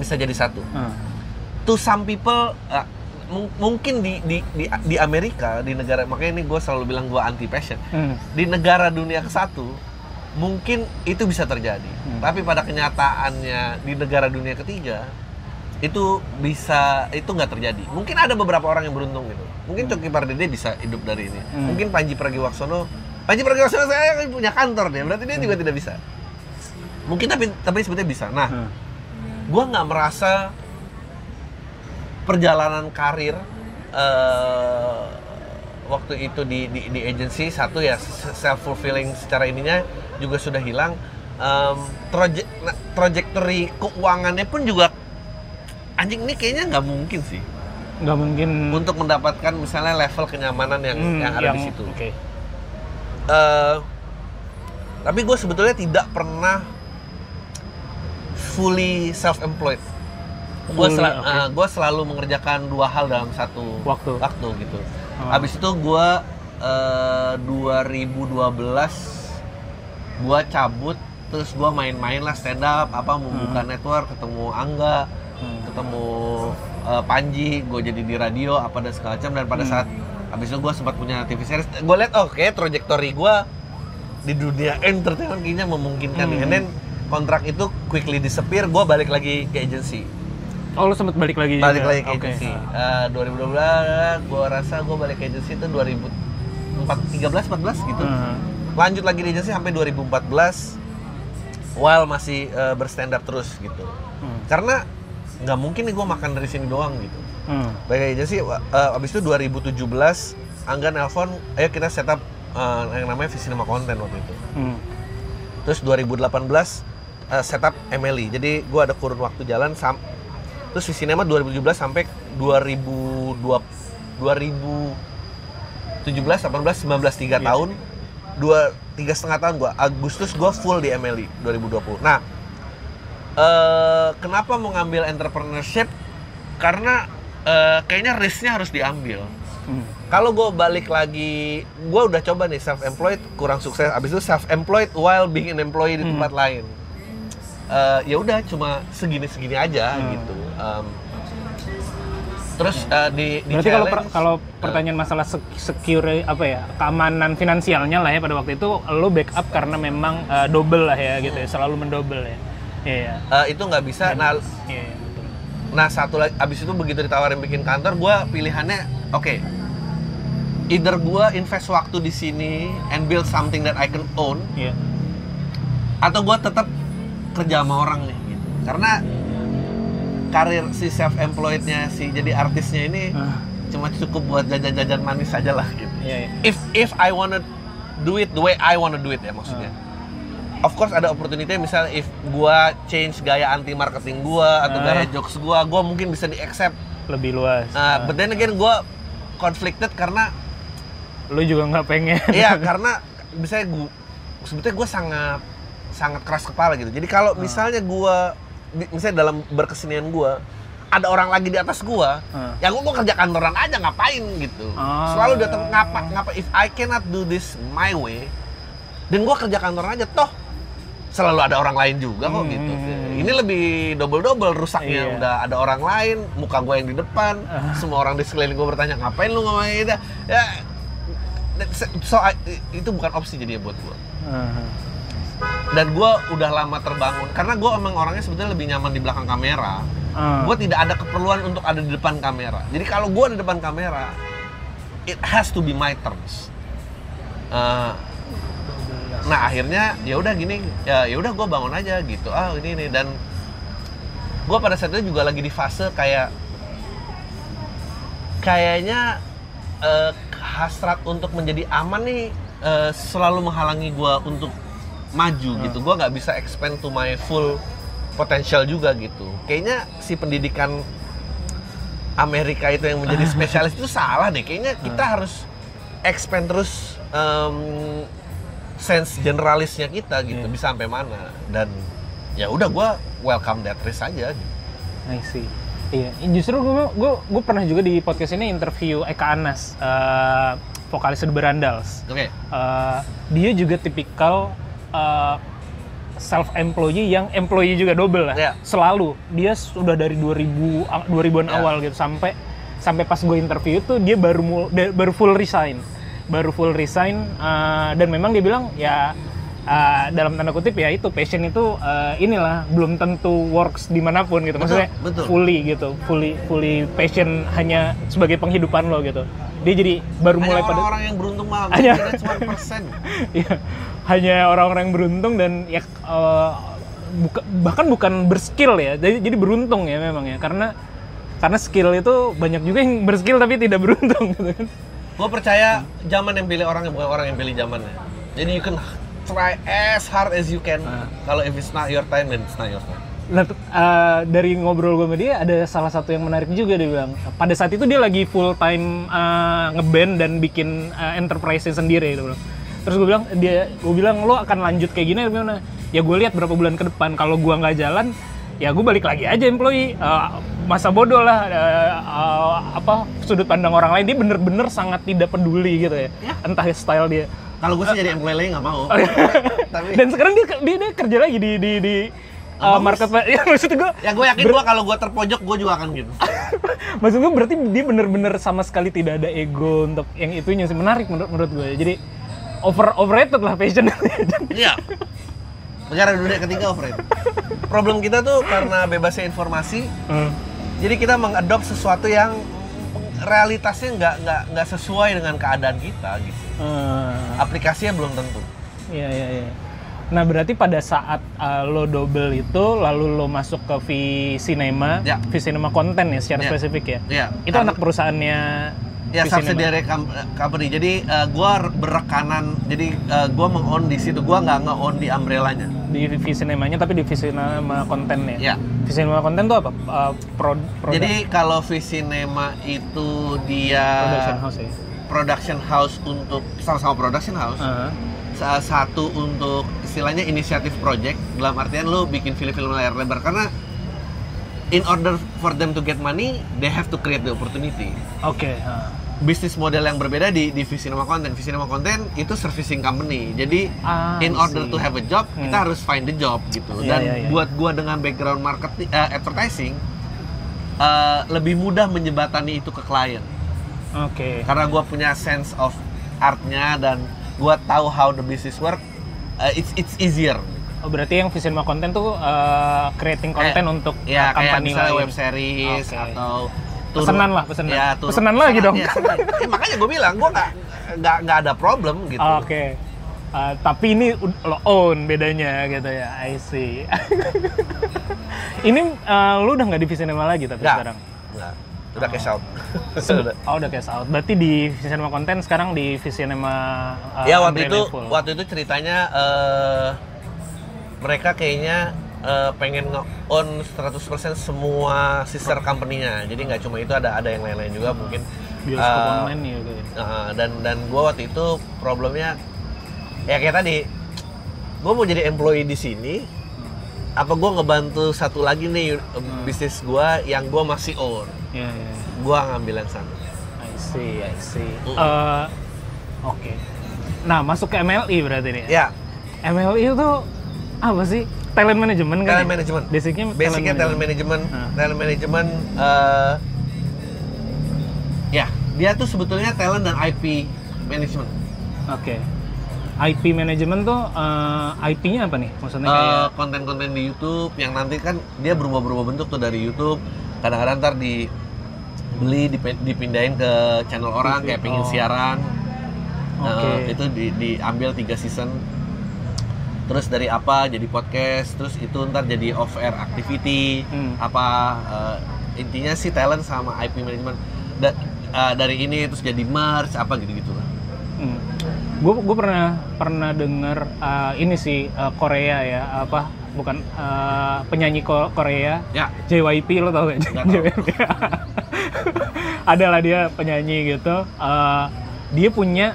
bisa jadi satu. Uh, to some people uh, mungkin di, di di di Amerika di negara makanya ini gue selalu bilang gue anti passion hmm. di negara dunia ke satu mungkin itu bisa terjadi. Hmm. tapi pada kenyataannya di negara dunia ketiga itu bisa itu nggak terjadi. Mungkin ada beberapa orang yang beruntung gitu. Mungkin Coki Pardede bisa hidup dari ini. Hmm. mungkin Panji Pragiwaksono Panji Pragiwaksono saya punya kantor dia berarti dia juga tidak bisa. Mungkin tapi tapi sebetulnya bisa. Nah Hmm. gue nggak merasa perjalanan karir eh, waktu itu di, di di agency satu ya self fulfilling secara ininya juga sudah hilang. Troje- nah, trajectory keuangannya pun juga anjing ini kayaknya nggak mungkin sih. Nggak mungkin. Untuk mendapatkan misalnya level kenyamanan yang hmm, yang ada di situ. oke. Eh, tapi gue sebetulnya tidak pernah fully self employed gue Fully, oke. selalu mengerjakan dua hal dalam satu Waktu. waktu gitu Oh. habis itu gue eh, 2012 gue cabut terus gue main-main lah stand up apa membuka network ketemu Angga Hmm. ketemu eh, Panji gue jadi di radio apa dan segala macam dan pada Hmm. saat habis itu gue sempat punya TV series gue lihat oh kayak trajectory gue di dunia entertainment kayaknya memungkinkan Hmm. and then kontrak itu quickly disappear gue balik lagi ke agency oh lo sempet balik lagi balik juga? lagi ke agency Eh, 2012 gue rasa gue balik ke agency itu 2013 14 gitu Hmm. lanjut lagi di agency sampai 2014 while masih eh, berstand up terus gitu Hmm. karena nggak mungkin nih gue makan dari sini doang gitu Hmm. balik aja sih eh, abis itu 2017 Angga nelpon ayo kita setup eh, yang namanya Visinema Content waktu itu Hmm. terus 2018 eh, setup Emily jadi gue ada kurun waktu jalan sam terus Visinema 2017 sampai 2020 2017 18 19 tiga Iya. tahun dua tiga setengah tahun gue Agustus gue full di Emily 2020 nah eh kenapa mau ngambil entrepreneurship karena eh, kayaknya risknya harus diambil Hmm. kalau gue balik lagi gue udah coba nih self employed kurang sukses abis itu self employed while being an employee di Hmm. tempat lain Eh, ya udah cuma segini segini aja Hmm. gitu Em, terus eh, di, di Berarti kalau per- kalau pertanyaan masalah secure apa ya keamanan finansialnya lah ya pada waktu itu lo backup karena memang uh, double lah ya gitu ya selalu mendouble ya. Iya. eh, itu nggak bisa nah Iya. iya, betul. nah satu lagi abis itu begitu ditawarin bikin kantor gue pilihannya oke either gue invest waktu di sini and build something that I can own Iya. atau gue tetap kerja sama orang nih gitu karena karir si self employednya si jadi artisnya ini Ah, cuma cukup buat jajan-jajan manis aja lah gitu Iya. iya. if if I wanna do it the way I wanna do it ya maksudnya of course ada opportunity misal if gua change gaya anti marketing gua atau Ah. gaya jokes gua gua mungkin bisa di accept Lebih luas. nah Ah. but then again gua conflicted karena lo juga nggak pengen. Iya, karena misalnya gua sebetulnya gue sangat sangat keras kepala gitu. Jadi kalau misalnya gua misalnya dalam berkesenian gua ada orang lagi di atas gua, Hmm. ya gua, gua kerja kantoran aja ngapain gitu. Ah. Selalu datang ngapa ngapa if I cannot do this my way, dan gue kerja kantor aja toh selalu ada orang lain juga kok Hmm. gitu ini lebih double double rusaknya Iya. udah ada orang lain muka gue yang di depan semua orang di sekeliling gue bertanya ngapain lu ngomong itu ya so I- itu bukan opsi jadi buat gue Ah. Dan gue udah lama terbangun. Karena gue emang orangnya sebetulnya lebih nyaman di belakang kamera. Ah. gue tidak ada keperluan untuk ada di depan kamera. Jadi kalau gue di depan kamera it has to be my terms. Eh, nah akhirnya ya udah gini ya ya udah gue bangun aja gitu. Ah ini ini. Dan gue pada saat itu juga lagi di fase kayak kayaknya eh, hasrat untuk menjadi aman nih eh, selalu menghalangi gue untuk maju gitu gue nggak bisa expand to my full potential juga gitu kayaknya si pendidikan Amerika itu yang menjadi spesialis itu salah deh kayaknya kita harus expand terus em, sense generalisnya kita gitu Iya. bisa sampai mana dan ya udah gue welcome that risk aja gitu. I see. Iya, justru gue gue gue pernah juga di podcast ini interview Eka Anas, eh, vokalis The Berandals. oke Eh, dia juga tipikal eh, self employee yang employee juga double lah. Iya. Selalu dia sudah dari 2000 a- 2000-an Iya. awal gitu sampai sampai pas gue interview itu dia baru mul- baru full resign. Baru full resign eh, dan memang dia bilang ya eh, dalam tanda kutip ya itu passion itu eh, inilah belum tentu works di mana pun gitu. Betul, Maksudnya betul. fully gitu, fully fully passion hanya sebagai penghidupan lo gitu. Dia jadi baru hanya mulai pada orang-orang yang beruntung malam Hanya- cuma persen Iya, hanya orang-orang yang beruntung dan ya eh, buka- bahkan bukan berskill ya. Jadi jadi beruntung ya memang ya karena karena skill itu banyak juga yang berskill tapi tidak beruntung gitu kan. gue percaya zaman yang pilih orang bukan orang yang pilih zamannya jadi you can try as hard as you can Ah. kalau if it's not your time then it's not your time Nah, eh, dari ngobrol gue sama dia ada salah satu yang menarik juga dia bilang. Pada saat itu dia lagi full time eh, ngeband dan bikin eh, enterprise sendiri gitu bilang. Terus gue bilang dia gue bilang lo akan lanjut kayak gini gimana? Ya gue lihat berapa bulan ke depan kalau gua nggak jalan ya gue balik lagi aja employee. Eh, masa bodoh lah eh, eh, apa sudut pandang orang lain. Dia bener-bener sangat tidak peduli gitu ya, Ya. entah style dia. Kalau gue sih jadi employee lagi nggak mau. Tapi dan sekarang dia dia, dia kerja lagi di di di uh, market ya maksud gue ya gue yakin gue kalau gue terpojok gue juga akan gitu. Maksud gue berarti dia bener-bener sama sekali tidak ada ego untuk yang itunya sih. Menarik menurut menurut gue jadi over overrated lah passion iya negara dunia ketiga overrated problem kita tuh karena bebasnya informasi Hmm. jadi kita mengadop sesuatu yang realitasnya nggak nggak nggak sesuai dengan keadaan kita gitu Hmm. aplikasinya belum tentu Iya iya iya. Nah berarti pada saat uh, lo double itu lalu lo masuk ke V Cinema, Ya. V Cinema konten ya secara Ya. spesifik ya. Iya. Itu Karena- anak perusahaannya Ya subsidiary com- company. Jadi eh, gua berekanan. Jadi eh, gua meng-own di situ. Gua nggak nge-own di umbrellanya. di V Cinemanya tapi di V Cinema konten ya. V Cinema konten tuh apa? Uh, pro, produk- Jadi kalau Visinema itu dia production house ya. production house untuk sama-sama production house. Uh, Salah satu untuk istilahnya inisiatif project dalam artian lu bikin film-film layar lebar karena in order for them to get money, they have to create the opportunity. Oke. uh. Bisnis model yang berbeda di di Visinema Content. Visinema Content itu servicing company. Jadi Ah, in order see. to have a job, Hmm. kita harus find the job gitu. Iya, Dan iya, iya. buat gua dengan background marketing eh, advertising eh, lebih mudah menjebatani itu ke klien. Oke. Karena gua punya sense of artnya dan gua tahu how the business work. eh, it's it's easier. Oh, berarti yang V Cinema konten tuh uh, creating Kayak- untuk Ya uh, kayak company misalnya lain. web series Oke. atau Pesenan lah, pesenan. Ya, turun- Pesenan lagi dong. Ya. Eh, makanya gue bilang gue nggak nggak nggak ada problem gitu. Oke. Uh, tapi ini lo own bedanya gitu ya. I see. ini uh, lu udah nggak di V Cinema lagi tapi Nggak. sekarang. Nggak. Udah cash out. Oh udah cash out. Berarti di V Cinema konten sekarang di V Cinema uh, ya waktu itu waktu itu ceritanya eh, mereka kayaknya eh, pengen nge-own 100% semua sister company-nya. Jadi nggak cuma itu ada ada yang lain-lain juga mungkin. bioskop online ya kayak. Nah, dan dan gue waktu itu problemnya ya kayak tadi gue mau jadi employee di sini apa gue ngebantu satu lagi nih Hmm. bisnis gue yang gue masih own Iya, iya. gue ngambil yang sana I see, I see. Mm. Eh, Oke. Nah, masuk ke MLI berarti nih. Ya, MLI itu apa sih? Talent management kan? talent ya? management. Basicnya Basicnya talent management. management. Hmm. Talent management eh, ya, dia tuh sebetulnya talent dan IP management. Oke. IP management tuh eh, IP-nya apa nih? Maksudnya kayak Eh, konten-konten di YouTube yang nanti kan dia berubah-berubah bentuk tuh dari YouTube. Kadang-kadang ntar dibeli, dip- dipindahin ke channel orang kayak pengen Oh. siaran. Eh, Oke. itu di- diambil tiga season. Terus dari apa jadi podcast, terus itu ntar jadi off air activity, Hmm. apa eh, intinya sih talent sama IP management. Da- eh, dari ini terus jadi merch apa gitu-gitu lah. gue gue Hmm. pernah pernah dengar eh, ini sih eh, Korea ya apa bukan eh, penyanyi Ko- Korea Ya, JYP lo tau gak? Nggak tahu. JYP. Adalah dia penyanyi gitu. Eh, dia punya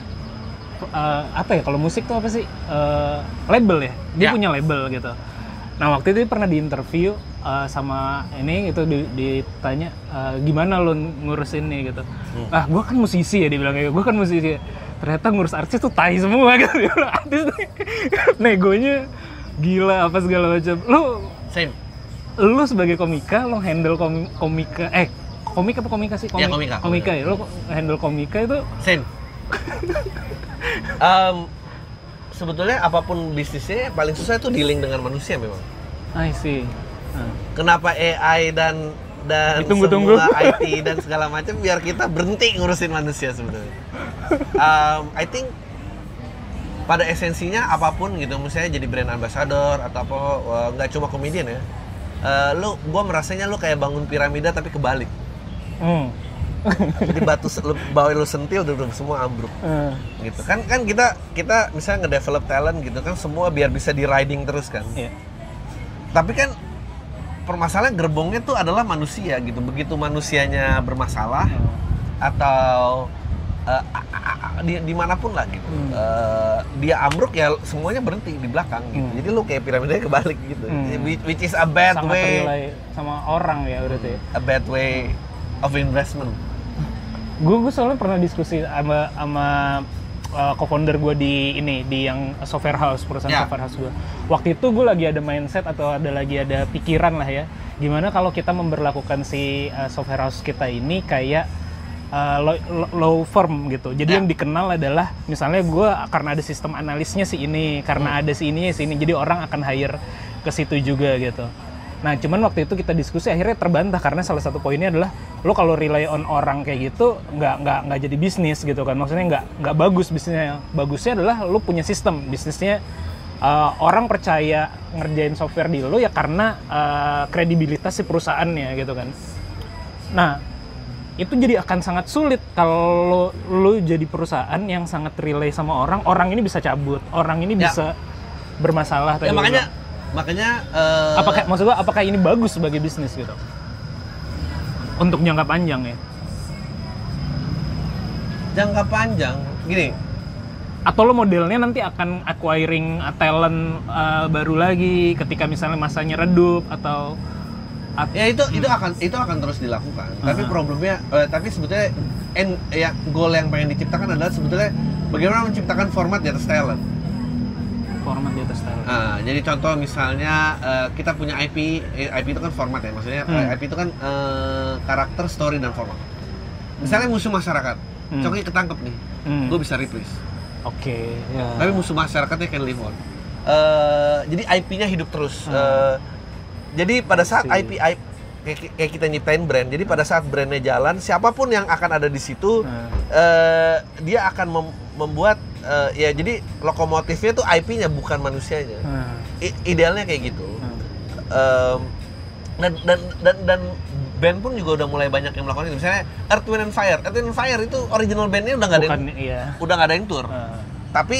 eh, apa ya kalau musik tuh apa sih Eh, label ya? Dia Ya. punya label gitu. Nah waktu itu pernah diinterview eh, sama ini itu di- ditanya eh, gimana lo ngurus ini gitu. Hmm. Ah gue kan musisi ya dia bilang kayak gue kan musisi. Ternyata ngurus artis tuh tai semua gitu. Dia bilang, artis negonya gila apa segala macam. Lu same. lu sebagai komika lo handle komi- komika eh komik apa komika sih Ya, komika. komika ya lo handle komika itu Same. Em, sebetulnya apa pun bisnisnya paling susah itu dealing dengan manusia memang. I see Nah, Kenapa AI dan dan Ditunggu-tunggu. semua IT dan segala macam biar kita berhenti ngurusin manusia sebetulnya. Em, I think pada esensinya apa pun gitu, misalnya jadi brand ambassador atau apa, eh, nggak cuma komedian ya. Eh, lu, gua merasanya lu kayak bangun piramida tapi kebalik. hmm. Jadi batu bawah lu sentil, duduk semua ambruk. Eh, gitu kan kan kita kita misalnya ngedevelop talent gitu kan semua biar bisa di riding terus kan iya. tapi kan permasalahan gerbongnya tuh adalah manusia gitu begitu manusianya bermasalah atau eh, a- a- a- di di mana pun lah gitu Hmm. Eh, dia ambruk ya semuanya berhenti di belakang gitu Hmm. jadi lu kayak piramidanya kebalik gitu Hmm. which, which is a bad sangat way sama orang ya berarti a bad way of investment gue gue soalnya pernah diskusi sama sama uh, co-founder gue di ini di yang software house perusahaan Ya. software house gue waktu itu gue lagi ada mindset atau ada lagi ada pikiran lah ya gimana kalau kita memperlakukan si uh, software house kita ini kayak uh, low, low firm gitu jadi Ya. yang dikenal adalah misalnya gue karena ada sistem analisnya si ini karena ada si ini si ini jadi orang akan hire ke situ juga gitu Nah, cuman waktu itu kita diskusi akhirnya terbantah karena salah satu poinnya adalah lo kalau rely on orang kayak gitu nggak nggak nggak jadi bisnis gitu kan. Maksudnya nggak nggak bagus bisnisnya. Bagusnya adalah lo punya sistem bisnisnya uh, orang percaya ngerjain software di lo ya karena uh, kredibilitas si perusahaannya gitu kan. Nah, itu jadi akan sangat sulit kalau lo jadi perusahaan yang sangat relay sama orang, orang ini bisa cabut, orang ini Ya. bisa bermasalah. ya tadi makanya. Makanya eh, apakah maksud gua apakah ini bagus sebagai bisnis gitu untuk jangka panjang ya jangka panjang gini atau lo modelnya nanti akan acquiring uh, talent uh, baru lagi ketika misalnya masanya redup atau at- Ya itu itu akan itu akan terus dilakukan. Tapi Aha. problemnya eh, tapi sebetulnya end ya goal yang pengen diciptakan adalah sebetulnya bagaimana menciptakan format di atas talent. Format di atas talent Nah, jadi contoh misalnya eh, kita punya IP, eh, IP itu kan format ya, maksudnya Hmm. eh, IP itu kan eh, karakter, story dan format. Misalnya musuh masyarakat, Hmm. Coki ketangkep nih, Hmm. gue bisa replace. oke ya Tapi musuh masyarakatnya can live on. Eh, jadi IP-nya hidup terus. Hmm. Eh, jadi pada saat. IP, IP kayak, kita nyiptain brand, jadi pada saat brandnya jalan, siapa pun yang akan ada di situ, Nah, eh, dia akan mem- membuat eh, ya jadi lokomotifnya tuh IP-nya bukan manusianya. nah, I- idealnya kayak gitu. nah. Em, dan, dan dan dan band pun juga udah mulai banyak yang melakukan itu. Misalnya Earth, Wind and Fire. Earth, Wind and Fire itu original bandnya udah nggak ada yang, iya udah nggak ada yang tour. Nah, Tapi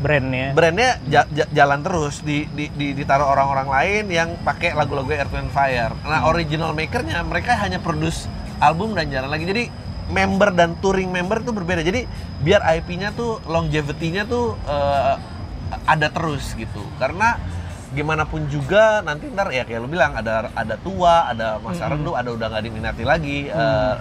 brandnya brandnya ja- ja- jalan terus di, di, di ditaruh orang-orang lain yang pakai lagu-lagu Earth Wind Fire. Nah original makernya mereka hanya produce album dan jalan lagi. Jadi member dan touring member tuh berbeda. Jadi biar IP-nya tuh longevity-nya tuh eh, ada terus gitu. Karena gimana pun juga nanti ntar ya kayak lu bilang ada ada tua, ada masa redup, ada udah nggak diminati lagi. Eh,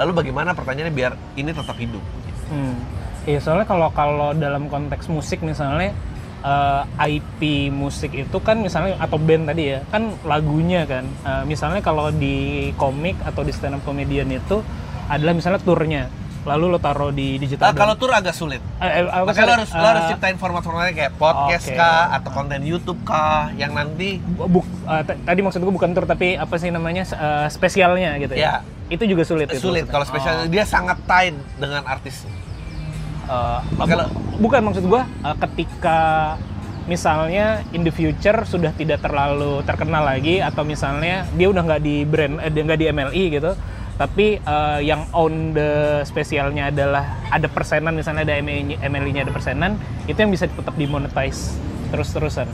lalu bagaimana pertanyaannya biar ini tetap hidup? gitu. Hmm. Iya soalnya kalau kalau dalam konteks musik misalnya eh, IP musik itu kan misalnya atau band tadi ya kan lagunya kan Eh, misalnya kalau di komik atau di stand up comedian itu adalah misalnya turnya lalu lo taruh di digital. Ah, kalau tour agak sulit. Eh, eh, Makanya lo harus, lo harus eh, ciptain format-formatnya kayak podcast Oke. kah, atau konten YouTube kah, yang nanti buk, eh, t- tadi maksud gue bukan tur tapi apa sih namanya eh, spesialnya gitu ya. Ya. Itu juga sulit. itu sulit. Kalau spesial Oh. dia sangat tight dengan artis. Eh, Kalau- bu- bukan maksud gua eh, ketika misalnya in the future sudah tidak terlalu terkenal lagi atau misalnya dia udah nggak di brand eh, nggak di MLI gitu tapi eh, yang own the spesialnya adalah ada persenan misalnya ada MLI-nya ada persenan itu yang bisa tetap dimonetize terus-terusan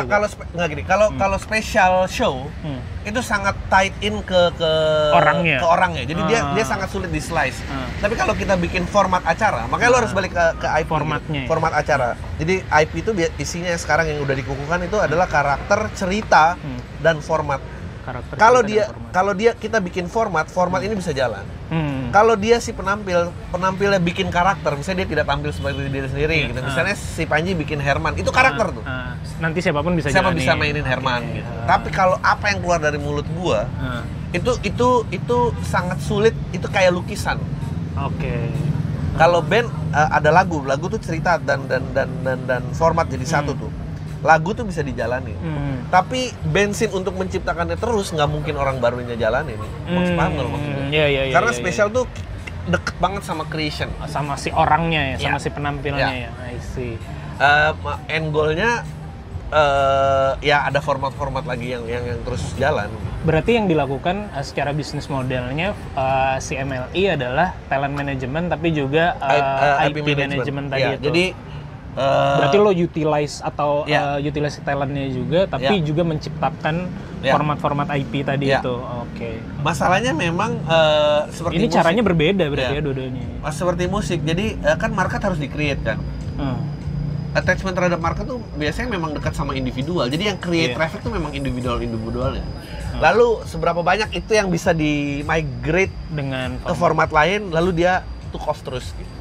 juga. kalau nggak gini, kalau kalau special show Hmm. itu sangat tight in ke ke Orangnya. ke orangnya. Jadi dia Ah. dia sangat sulit di slice. Ah. Tapi kalau kita bikin format acara, makanya lo harus balik ke ke IP. gitu. Formatnya ya. Format acara. Jadi IP itu isinya sekarang yang udah dikukuhkan itu adalah karakter, cerita Hmm. dan format. Karakter Kalau dia kalau dia kita bikin format, format ini bisa jalan. Hmm. Kalau dia si penampil, penampilnya bikin karakter, misalnya dia tidak tampil sebagai diri sendiri Iya, gitu. ah. Misalnya si Panji bikin Herman, itu karakter tuh. Ah, nanti siapa pun bisa Siapa bisa mainin Herman gitu. Tapi kalau apa yang keluar dari mulut gua, Ah, itu itu itu sangat sulit, itu kayak lukisan. oke Kalau band uh, ada lagu, lagu tuh cerita dan dan dan dan, dan format jadi satu tuh. Lagu tuh bisa dijalani. Hmm. Tapi bensin untuk menciptakannya terus nggak mungkin orang barunya jalanin. Maksud paham nggak lo maksud gue? Hmm, iya, iya, iya, Karena iya, spesial tuh deket banget sama creation. sama si orangnya ya, sama Ya. si penampilannya Ya. ya. I see. Eh, ma- end goalnya eh, ya ada format-format lagi yang yang yang terus jalan. Berarti yang dilakukan uh, secara bisnis modelnya uh, si MLI adalah talent management tapi juga uh, I- eh, IP, management tadi Ya, itu. Jadi eh, Berarti lo utilize atau Ya. uh, utilize talentnya juga tapi Ya. juga menciptakan Ya. format-format IP tadi Ya. itu. Oke. masalahnya memang eh, seperti Ini musik. caranya berbeda berarti Ya. ya dua-duanya. Ah, seperti musik. Jadi eh, kan market harus di-create kan. Hmm. Attachment terhadap market tuh biasanya memang dekat sama individual. Jadi yang create Iya. traffic tuh memang individual-individual ya. Lalu seberapa banyak itu yang bisa di migrate Dengan ke format lain lalu dia took off terus gitu.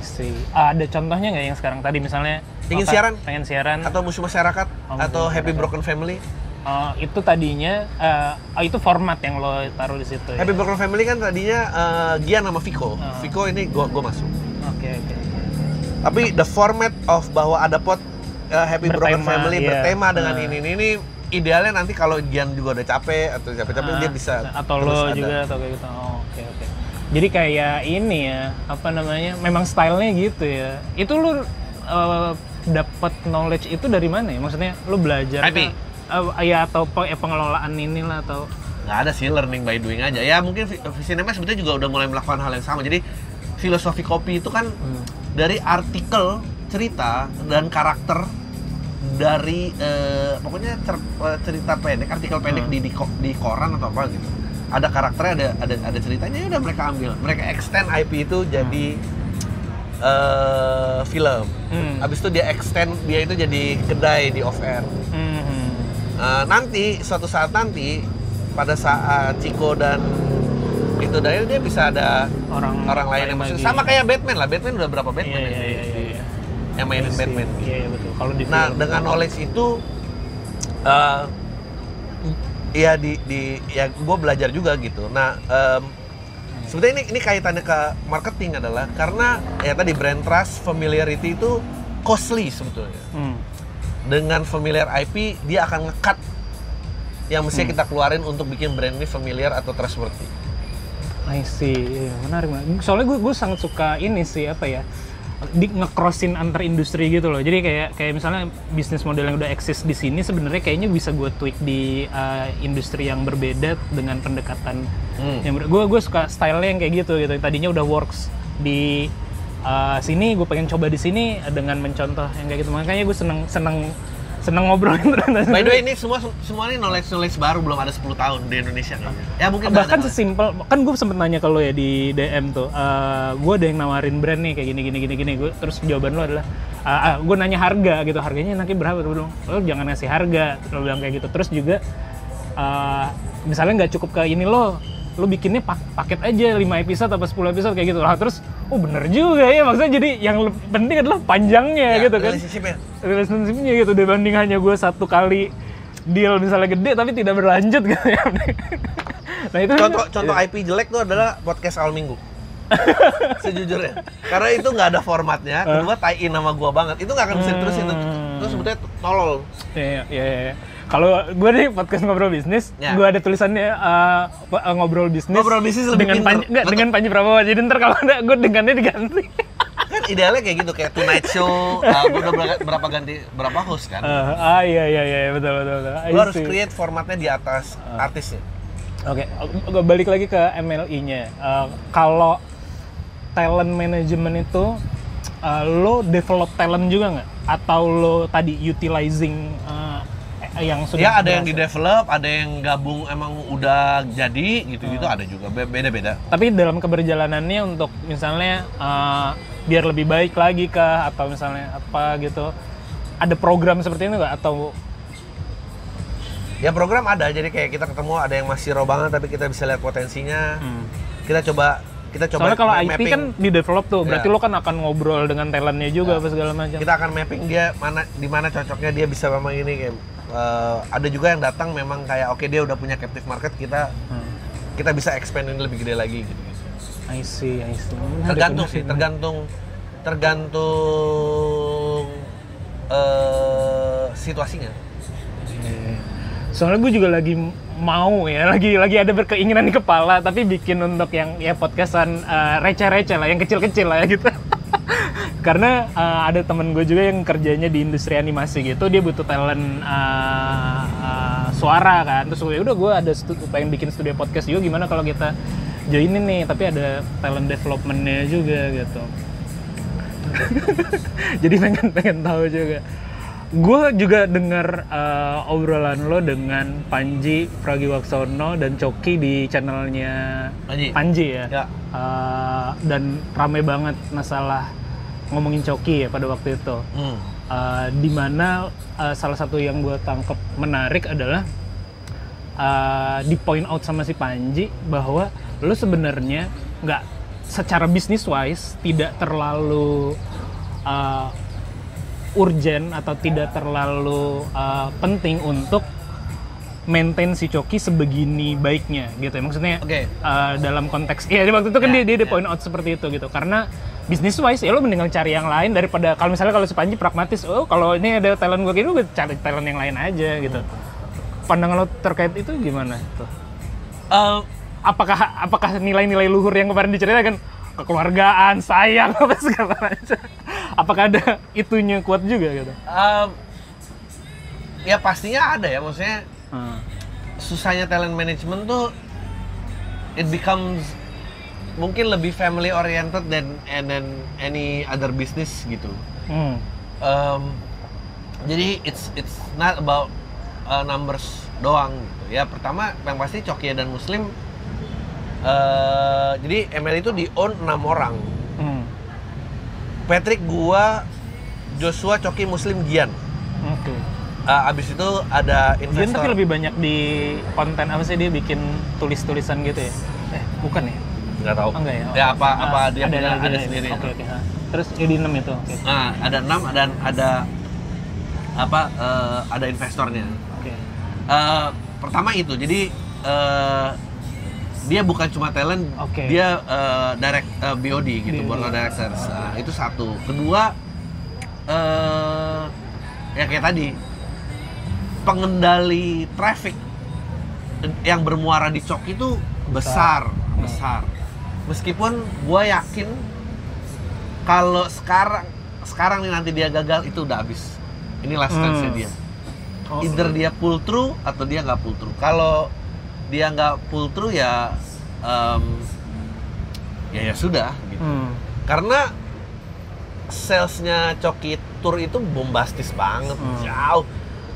I see. Ah, ada contohnya nggak yang sekarang tadi misalnya Ingin siaran? pengen siaran Atau musuh masyarakat Oh, atau musuh Happy masyarakat. Broken Family. Oh, itu tadinya oh, itu format yang lo taruh di situ ya. Happy Broken Family kan tadinya eh, Gian sama Viko. Ah. Viko ini gua gua masuk. Oke oke. Tapi the format of bahwa ada pot uh, Happy Broken Bertema, Family iya. bertema dengan Ah. ini, ini ini idealnya nanti kalau Gian juga udah capek atau capek-capek Ah, dia bisa atau lo ada. juga atau kayak gitu. Oh, Oke oke. Jadi kayak ini ya apa namanya? Memang stylenya gitu ya. Itu lo eh, dapat knowledge itu dari mana ya? Maksudnya lo belajar IP. kah? Eh, ya atau pe- pengelolaan inilah atau nggak ada sih learning by doing aja ya mungkin Visinema sebetulnya juga udah mulai melakukan hal yang sama jadi filosofi kopi itu kan Hmm. dari artikel cerita dan karakter dari eh, pokoknya cer- eh, cerita pendek artikel pendek Hmm. di, di koran atau apa gitu ada karakternya ada ada ada ceritanya ya udah mereka ambil mereka extend IP itu jadi eh, film Hmm. habis itu dia extend dia itu jadi kedai di off air Mhm. Eh, nanti suatu saat nanti pada saat Ciko dan itu Daniel dia bisa ada orang orang lain yang masuk sama kayak Batman lah Batman udah berapa Iya Batman iya yang, iya iya. iya. yang mainin Iya sih. Batman Iya iya betul. Kalau di nah film. dengan knowledge itu eh ya di di ya gue belajar juga gitu nah em, sebetulnya ini ini kaitannya ke marketing adalah karena ya tadi brand trust familiarity itu costly sebetulnya Hmm. dengan familiar IP dia akan ngekat yang mestinya kita keluarin untuk bikin brand ini familiar atau trustworthy. I see, Iya, menarik banget. Soalnya gue gue sangat suka ini sih apa ya di ngecrossin antar industri gitu loh. Jadi kayak kayak misalnya bisnis model yang udah eksis di sini sebenarnya kayaknya bisa gue tweak di uh, industri yang berbeda dengan pendekatan Hmm. yang gue gue suka style yang kayak gitu gitu. Tadinya udah works di uh, sini, gue pengen coba di sini dengan mencontoh yang kayak gitu. Makanya gue seneng seneng seneng ngobrolin ternyata. By the way ini semua semua ini knowledge knowledge baru belum ada 10 tahun di Indonesia kayaknya. Ya mungkin bahkan sesimpel kan gue sempet nanya ke lo ya di DM tuh gue ada yang nawarin brand nih kayak gini gini gini gini. Gue terus jawaban lo adalah gue nanya harga gitu. Harganya nanti berapa? Gue bilang lo jangan ngasih harga. Lo bilang kayak gitu. Terus juga uh, misalnya nggak cukup ke ini lo lu bikinnya pak- paket aja 5 episode atau 10 episode kayak gitu lah terus oh bener juga ya maksudnya jadi yang penting adalah panjangnya Ya, gitu kan relationship-nya. relationship-nya gitu dibanding hanya gue satu kali deal misalnya gede tapi tidak berlanjut gitu ya nah itu Contoh contoh IP jelek tuh adalah podcast awal minggu. Sejujurnya. Karena itu nggak ada formatnya, kedua tie in sama gua banget. Itu nggak akan bisa diterusin. Itu, itu sebetulnya tolol. Iya, iya, iya. Kalau gue nih podcast ngobrol bisnis, Ya. gue ada tulisannya uh, uh, ngobrol bisnis. Ngobrol bisnis dengan. Panji, enggak, dengan Panji Prabowo. Jadi ntar kalau ada gue dengannya diganti. Kan idealnya kayak gitu, kayak Tonight Show, uh, gua udah berapa, berapa ganti, berapa host kan. Uh, ah iya iya iya betul betul betul. I Lu harus see. create formatnya di atas artisnya. Oke, gue balik lagi ke MLI-nya. Uh, kalau talent management itu uh, lo develop talent juga nggak? Atau lo tadi utilizing uh, yang sudah Ya ada yang di berhasil? develop, ada yang gabung emang udah jadi gitu-gitu ada juga Be- beda-beda. Tapi dalam keberjalanannya untuk misalnya uh, biar lebih baik lagi kah atau misalnya apa gitu ada program seperti itu nggak atau Ya program ada, jadi kayak kita ketemu ada yang masih raw banget tapi kita bisa lihat potensinya. Kita coba kita coba soalnya kalau IP mapping. kan di develop tuh berarti Ya. lo kan akan ngobrol dengan talentnya juga apa segala macam kita akan mapping dia mana di mana cocoknya dia bisa memang ini kayak eh, ada juga yang datang memang kayak oke dia udah punya captive market kita Hmm. kita bisa expand ini lebih gede lagi gitu. I see, I see. Menarik, Tergantung sih, tergantung tergantung eh situasinya. Soalnya gue juga lagi mau ya, lagi lagi ada berkeinginan di kepala, tapi bikin untuk yang ya podcastan eh, receh-receh lah, yang kecil-kecil lah ya gitu. Karena eh, ada temen gue juga yang kerjanya di industri animasi gitu, dia butuh talent eh, eh, suara kan. Terus gue udah gue ada stu- pengen bikin studio podcast juga, gimana kalau kita joinin nih, tapi ada talent developmentnya juga gitu. Jadi pengen pengen tahu juga. Gue juga dengar uh, obrolan lo dengan Panji Pragiwaksono dan Coki di channelnya Panji. ya. Ya. Uh, dan rame banget masalah ngomongin Coki ya pada waktu itu. Hmm. Uh, di mana uh, salah satu yang gue tangkap menarik adalah uh, di point out sama si Panji bahwa lo sebenarnya nggak secara bisnis wise tidak terlalu uh, urgent atau tidak terlalu uh, penting untuk maintain si Coki sebegini baiknya gitu ya. Maksudnya Oke. uh, dalam konteks ya di waktu itu kan Ya, dia dia, ya. point out seperti itu gitu. Karena bisnis wise ya lo mendingan cari yang lain daripada kalau misalnya kalau si Panji pragmatis oh kalau ini ada talent gue gini gue cari talent yang lain aja gitu. Pandangan lo terkait itu gimana tuh? Eh, apakah apakah nilai-nilai luhur yang kemarin diceritakan? Kekeluargaan sayang apa segala macam apakah ada itunya kuat juga gitu em, ya pastinya ada ya maksudnya Hmm. susahnya talent management tuh it becomes mungkin lebih family oriented than and then any other business gitu. Hmm. Um, jadi it's it's not about uh, numbers doang gitu. Ya pertama yang pasti Cokia dan Muslim eh jadi ML itu di own enam orang. Patrick, gua, Joshua, Coki, Muslim, Gian. Oke. Uh, abis itu ada investor. tapi lebih banyak di konten apa sih dia bikin tulis-tulisan gitu ya? Eh, bukan ya? nggak tahu. Oh, enggak ya? Ya apa Ah, apa dia ada, punya ada, ada sendiri. Oke, oke. ah. Terus jadi 6 itu. Oke. Nah, ada enam dan ada apa eh, ada investornya. Oke. Eh, pertama itu, jadi eh, dia bukan cuma talent, Oke. dia eh, direct eh, BOD gitu, of directors. Nah, itu satu. Kedua, eh, ya kayak tadi pengendali traffic yang bermuara di Cok itu besar, besar. Meskipun gue yakin kalau sekarang sekarang nih nanti dia gagal itu udah habis. Ini last chance Hmm. dia. Oh, Either dia pull through atau dia nggak pull through. Kalau dia nggak pull through ya em, ya ya sudah gitu. Hmm. Karena salesnya Coki Tour itu bombastis banget, Hmm. jauh.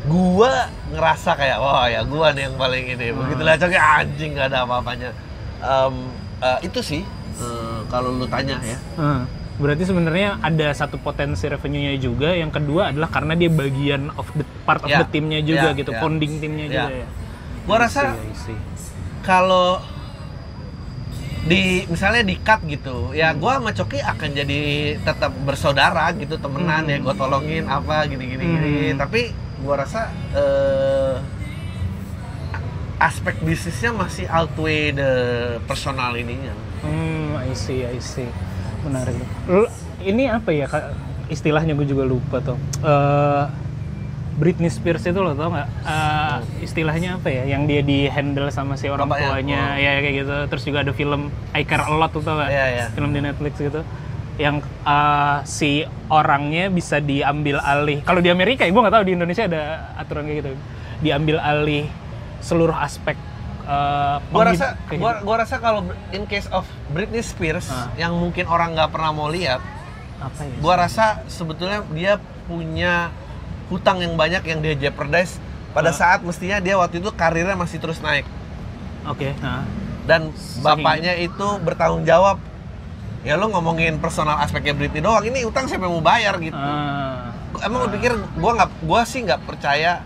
Gua ngerasa kayak wah ya gua nih yang paling ini. Hmm. Begitu lihat Coki anjing nggak ada apa-apanya. Em, eh, itu sih eh, kalau lu tanya ya. Hmm. Berarti sebenarnya ada satu potensi revenue-nya juga. Yang kedua adalah karena dia bagian of the part of Ya, the timnya juga ya, gitu, ya. founding timnya Ya. juga ya. Gua rasa kalau di misalnya di cut gitu ya gua sama Coki akan jadi tetap bersaudara gitu temenan ya gua tolongin apa gini gini gini Hmm. tapi gua rasa eh, aspek bisnisnya masih outweigh the personal ininya Hmm, I see, I see. Menarik. Ini apa ya? Istilahnya gue juga lupa tuh. Eh, Britney Spears itu lo tau nggak? Eh, istilahnya apa ya? Yang dia di handle sama si orang Bapaknya, tuanya, oh. ya kayak gitu. Terus juga ada film I Care A Lot tuh tau nggak? Iya, iya. Film di Netflix gitu. Yang eh, si orangnya bisa diambil alih. Kalau di Amerika, ya gue nggak tahu di Indonesia ada aturan kayak gitu. Diambil alih seluruh aspek. eh, gua rasa gua, gua rasa kalau in case of Britney Spears Ah. yang mungkin orang nggak pernah mau lihat apa ya? gua rasa sebetulnya dia punya hutang yang banyak yang dia jeopardize pada Ah. saat mestinya dia waktu itu karirnya masih terus naik Oke, nah. dan bapaknya itu bertanggung jawab ya lo ngomongin personal aspeknya Britney doang ini utang siapa yang mau bayar gitu Ah. emang lu pikir gua nggak gua sih nggak percaya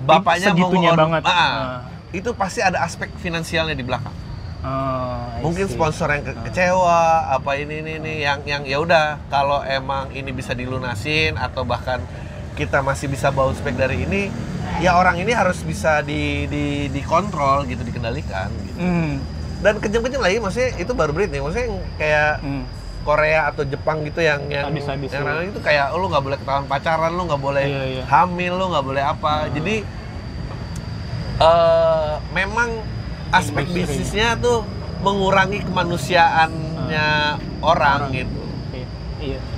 bapaknya mau ngon- banget. Ah, Ah. itu pasti ada aspek finansialnya di belakang Oh, I mungkin sponsor yang ke- kecewa apa ini ini ini yang yang ya udah kalau emang ini bisa dilunasin atau bahkan kita masih bisa bounce back dari ini ya orang ini harus bisa di di dikontrol gitu dikendalikan gitu. Hmm. dan kejam-kejam lagi maksudnya itu baru Britney maksudnya yang kayak Hmm. Korea atau Jepang gitu yang yang Sadis-sadis yang ya. lain itu kayak oh, lu nggak boleh ketahuan pacaran lu nggak boleh Iya, iya. hamil lu nggak boleh apa jadi eh memang aspek Industri. bisnisnya tuh mengurangi kemanusiaannya orang, gitu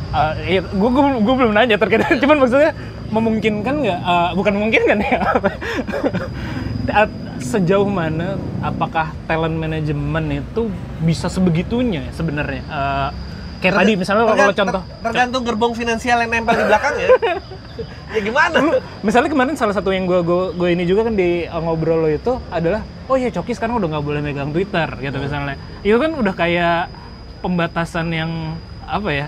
Iya. Iya. Ah, iya. Gue gue belum nanya terkait cuman maksudnya memungkinkan nggak? Ah, bukan memungkinkan ya. Sejauh mana apakah talent manajemen itu bisa sebegitunya ya sebenarnya? Ah, kayak tadi misalnya kalau contoh ter- tergantung gerbong finansial yang nempel di belakang ya ya gimana Lu, misalnya kemarin salah satu yang gue gue ini juga kan di uh, ngobrol lo itu adalah oh ya Coki sekarang udah nggak boleh megang Twitter gitu misalnya itu kan udah kayak pembatasan yang apa ya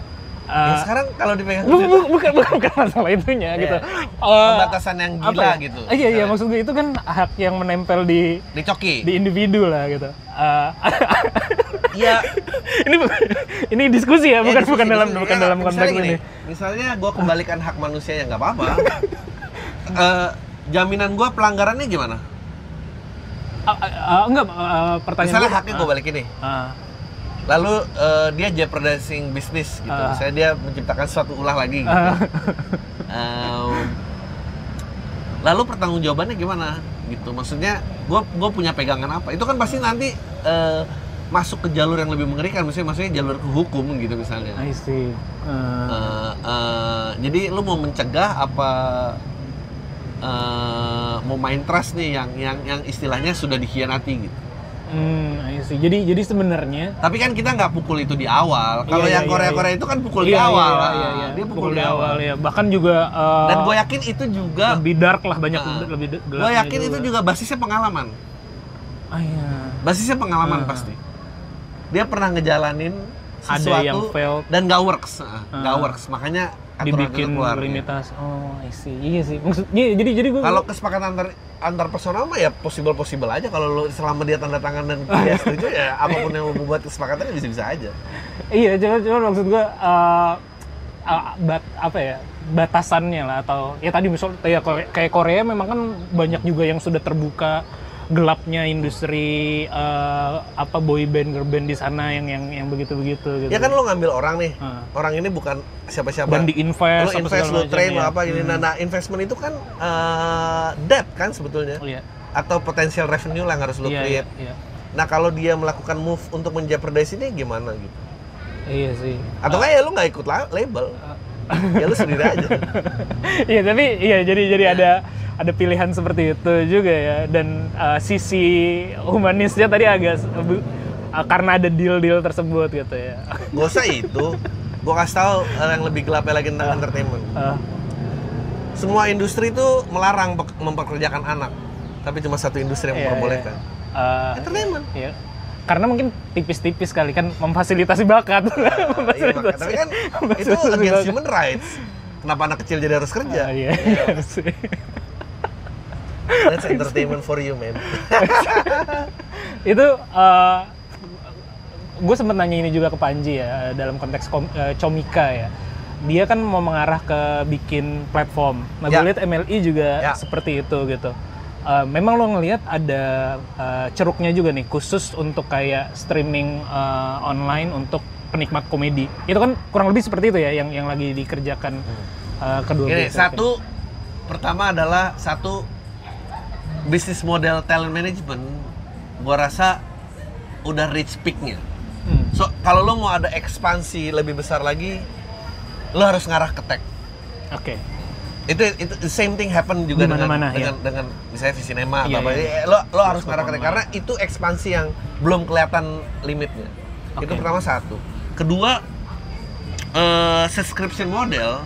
Ya, uh, sekarang kalau dipegang bu- bu- bukan bukan bukan masalah itunya Iya. gitu Uh, Pembatasan yang apa gila ya? gitu. iya iya Misalnya. maksud gue itu kan hak yang menempel di dicoki di individu lah gitu Uh, Iya ini bu- ini diskusi ya Ya, bukan diskusi, bukan dalam diskusi. bukan Ya, dalam konteks gini, ini Misalnya gue kembalikan hak manusia ya nggak apa-apa. Eh, jaminan gue pelanggarannya gimana? Ah, ah, ah, enggak ah, pertanyaan Misalnya gua- haknya gue balikin nih. ah, Lalu eh, dia jeopardizing bisnis gitu. Ah. Misalnya dia menciptakan suatu ulah lagi gitu. ah, Em, lalu pertanggungjawabannya gimana gitu? Maksudnya gue gue punya pegangan apa? Itu kan pasti nanti eh, masuk ke jalur yang lebih mengerikan. Maksudnya maksudnya jalur ke hukum gitu misalnya. I see. Ah. Eh, eh, jadi lu mau mencegah apa eh, mau main trust nih yang yang yang istilahnya sudah dikhianati gitu. Hmm, I see. Jadi jadi sebenarnya Tapi kan kita nggak pukul itu di awal. Kalau Iya, yang iya, Korea-Korea iya. itu kan pukul di Iya, awal. Iya, lah. iya, iya. Dia pukul, di awal. ya. Bahkan juga uh, Dan gue yakin itu juga lebih dark lah banyak Ah. lebih de- gue yakin itu juga basisnya pengalaman. Ah, iya. Basisnya pengalaman Ah. pasti. Dia pernah ngejalanin Ada sesuatu yang failed. dan nggak works, Ah, nggak Ah. works. Makanya dibikin keluar. ya. limitasi. Oh, I see. Iya sih. Maksudnya jadi jadi gue Kalau kesepakatan antar antar personal mah ya possible possible aja kalau lu selama dia tanda tangan dan dia setuju ya apa pun yang membuat kesepakatannya bisa bisa aja. iya cuma cuma maksud gue uh, uh, bat, apa ya batasannya lah atau ya tadi misal ya kayak Korea memang kan banyak juga yang sudah terbuka gelapnya industri uh, apa boy band girl band di sana yang yang yang begitu begitu gitu. Ya kan lu ngambil orang nih. Ah. Orang ini bukan siapa-siapa. dan diinvest lu apa invest, segala lu macam, train, lu ya. apa gini. Hmm. Nah, nah, investment itu kan eh, debt kan sebetulnya. Oh, iya. Atau potensial revenue lah yang harus Iya, iya, create. iya. Nah, kalau dia melakukan move untuk menjeopardize ini gimana gitu? Iya sih. Atau nggak ya lu nggak ikut la- label? ya lu sendiri aja. Iya tapi iya jadi jadi ada ada pilihan seperti itu juga ya dan uh, sisi humanisnya tadi agak uh, karena ada deal-deal tersebut gitu ya. Gak usah itu. Gua kasih tahu yang lebih gelapnya lagi tentang entertainment. Uh, Semua industri itu melarang memperkerjakan anak. Tapi cuma satu industri yang Iya, memperbolehkan. uh, Entertainment. iya. Karena mungkin tipis-tipis kali kan memfasilitasi bakat. Iya, maka- tapi kan itu Memfasilitasi against human rights. Kenapa anak kecil jadi harus kerja? Ah, iya, iya sih. That's entertainment for you, man. itu uh, gue sempet nanya ini juga ke Panji ya dalam konteks kom- eh, Comika ya. Dia kan mau mengarah ke bikin platform. Nah, gue Ya. lihat MLI juga Ya. seperti itu gitu. Eh, memang lo ngelihat ada eh, ceruknya juga nih khusus untuk kayak streaming eh, online untuk penikmat komedi. Itu kan kurang lebih seperti itu ya yang yang lagi dikerjakan eh, kedua Gini, satu pertama adalah satu bisnis model talent management gua rasa udah reach peaknya. Hmm. So kalau lo mau ada ekspansi lebih besar lagi, lo harus ngarah ke tech. Oke. Itu itu the same thing happen juga dengan mana-mana, dengan, ya. dengan misalnya di sinema Iya, atau apa. iya. Eh, Lo lo harus ngarah ke tech karena itu ekspansi yang belum kelihatan limitnya. Itu Oke. pertama satu. Kedua eh, subscription model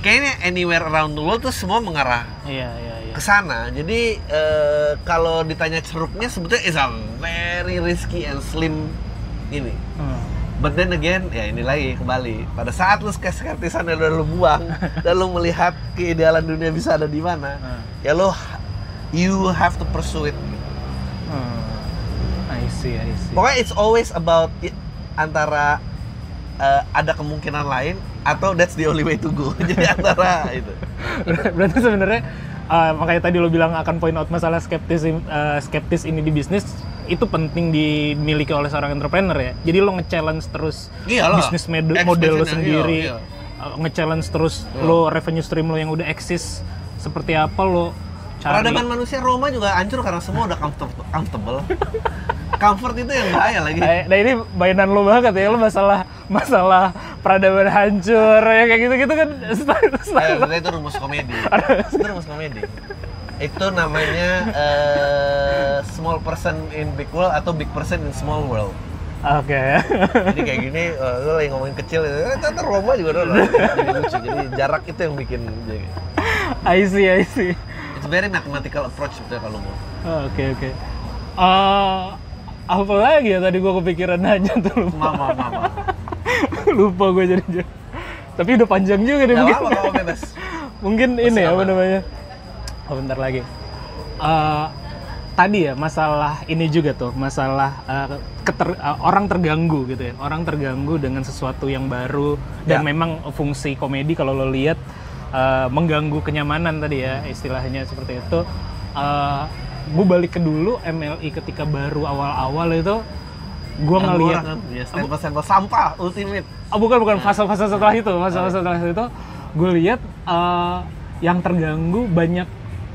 kayaknya anywhere around the world tuh semua mengarah Iya, iya, iya. ke sana. Jadi eh, kalau ditanya ceruknya sebetulnya is a very risky and slim ini. Hmm. But then again, ya ini lagi kembali. Pada saat lu skeptisan dan udah lu buang dan lu melihat keidealan dunia bisa ada di mana, Hmm. ya lu you have to pursue it. Hmm. I see, I see. Pokoknya it's always about i- antara eh, ada kemungkinan lain atau that's the only way to go. Jadi antara itu. Berarti sebenarnya uh, makanya tadi lo bilang akan point out masalah skeptis uh, skeptis ini di bisnis itu penting dimiliki oleh seorang entrepreneur ya. Jadi lo nge-challenge terus Iyalah. bisnis model lo iya, sendiri, iya. uh, nge-challenge terus Iya. lo revenue stream lo yang udah eksis seperti apa lo. Peradaban manusia Roma juga hancur karena semua udah comfortable. comfortable. Comfort itu yang bahaya lagi. Nah, nah ini mainan lo banget ya, lo masalah masalah peradaban hancur ya kayak gitu-gitu kan style, style. sebenarnya itu rumus komedi. itu rumus komedi. Itu namanya eh, small person in big world atau big person in small world. Oke. Jadi kayak gini, eh, lu lagi ngomongin kecil, eh, ternyata Roma juga udah jadi lucu. Jadi jarak itu yang bikin. I see, I see. Very mathematical approach sebetulnya kalau mau. Oke oke. Eh, apa lagi ya tadi gua kepikiran nanya tuh lupa. Mama, mama. lupa gue jadi Tapi udah panjang juga Gak mungkin. apa-apa, kamu bebas. mungkin ini apa aman. namanya? Oh bentar lagi. Eh, tadi ya masalah ini juga tuh masalah eh, keter- eh, orang terganggu gitu ya orang terganggu dengan sesuatu yang baru dan Ya. memang fungsi komedi kalau lo lihat eh, mengganggu kenyamanan tadi ya istilahnya seperti itu gue balik ke dulu MLI ketika baru awal-awal itu gue ngelihat kan, ya stempel-stempel sampah ultimate. Oh, bukan bukan fase-fase setelah itu, fase-fase setelah itu gue lihat eh, yang terganggu banyak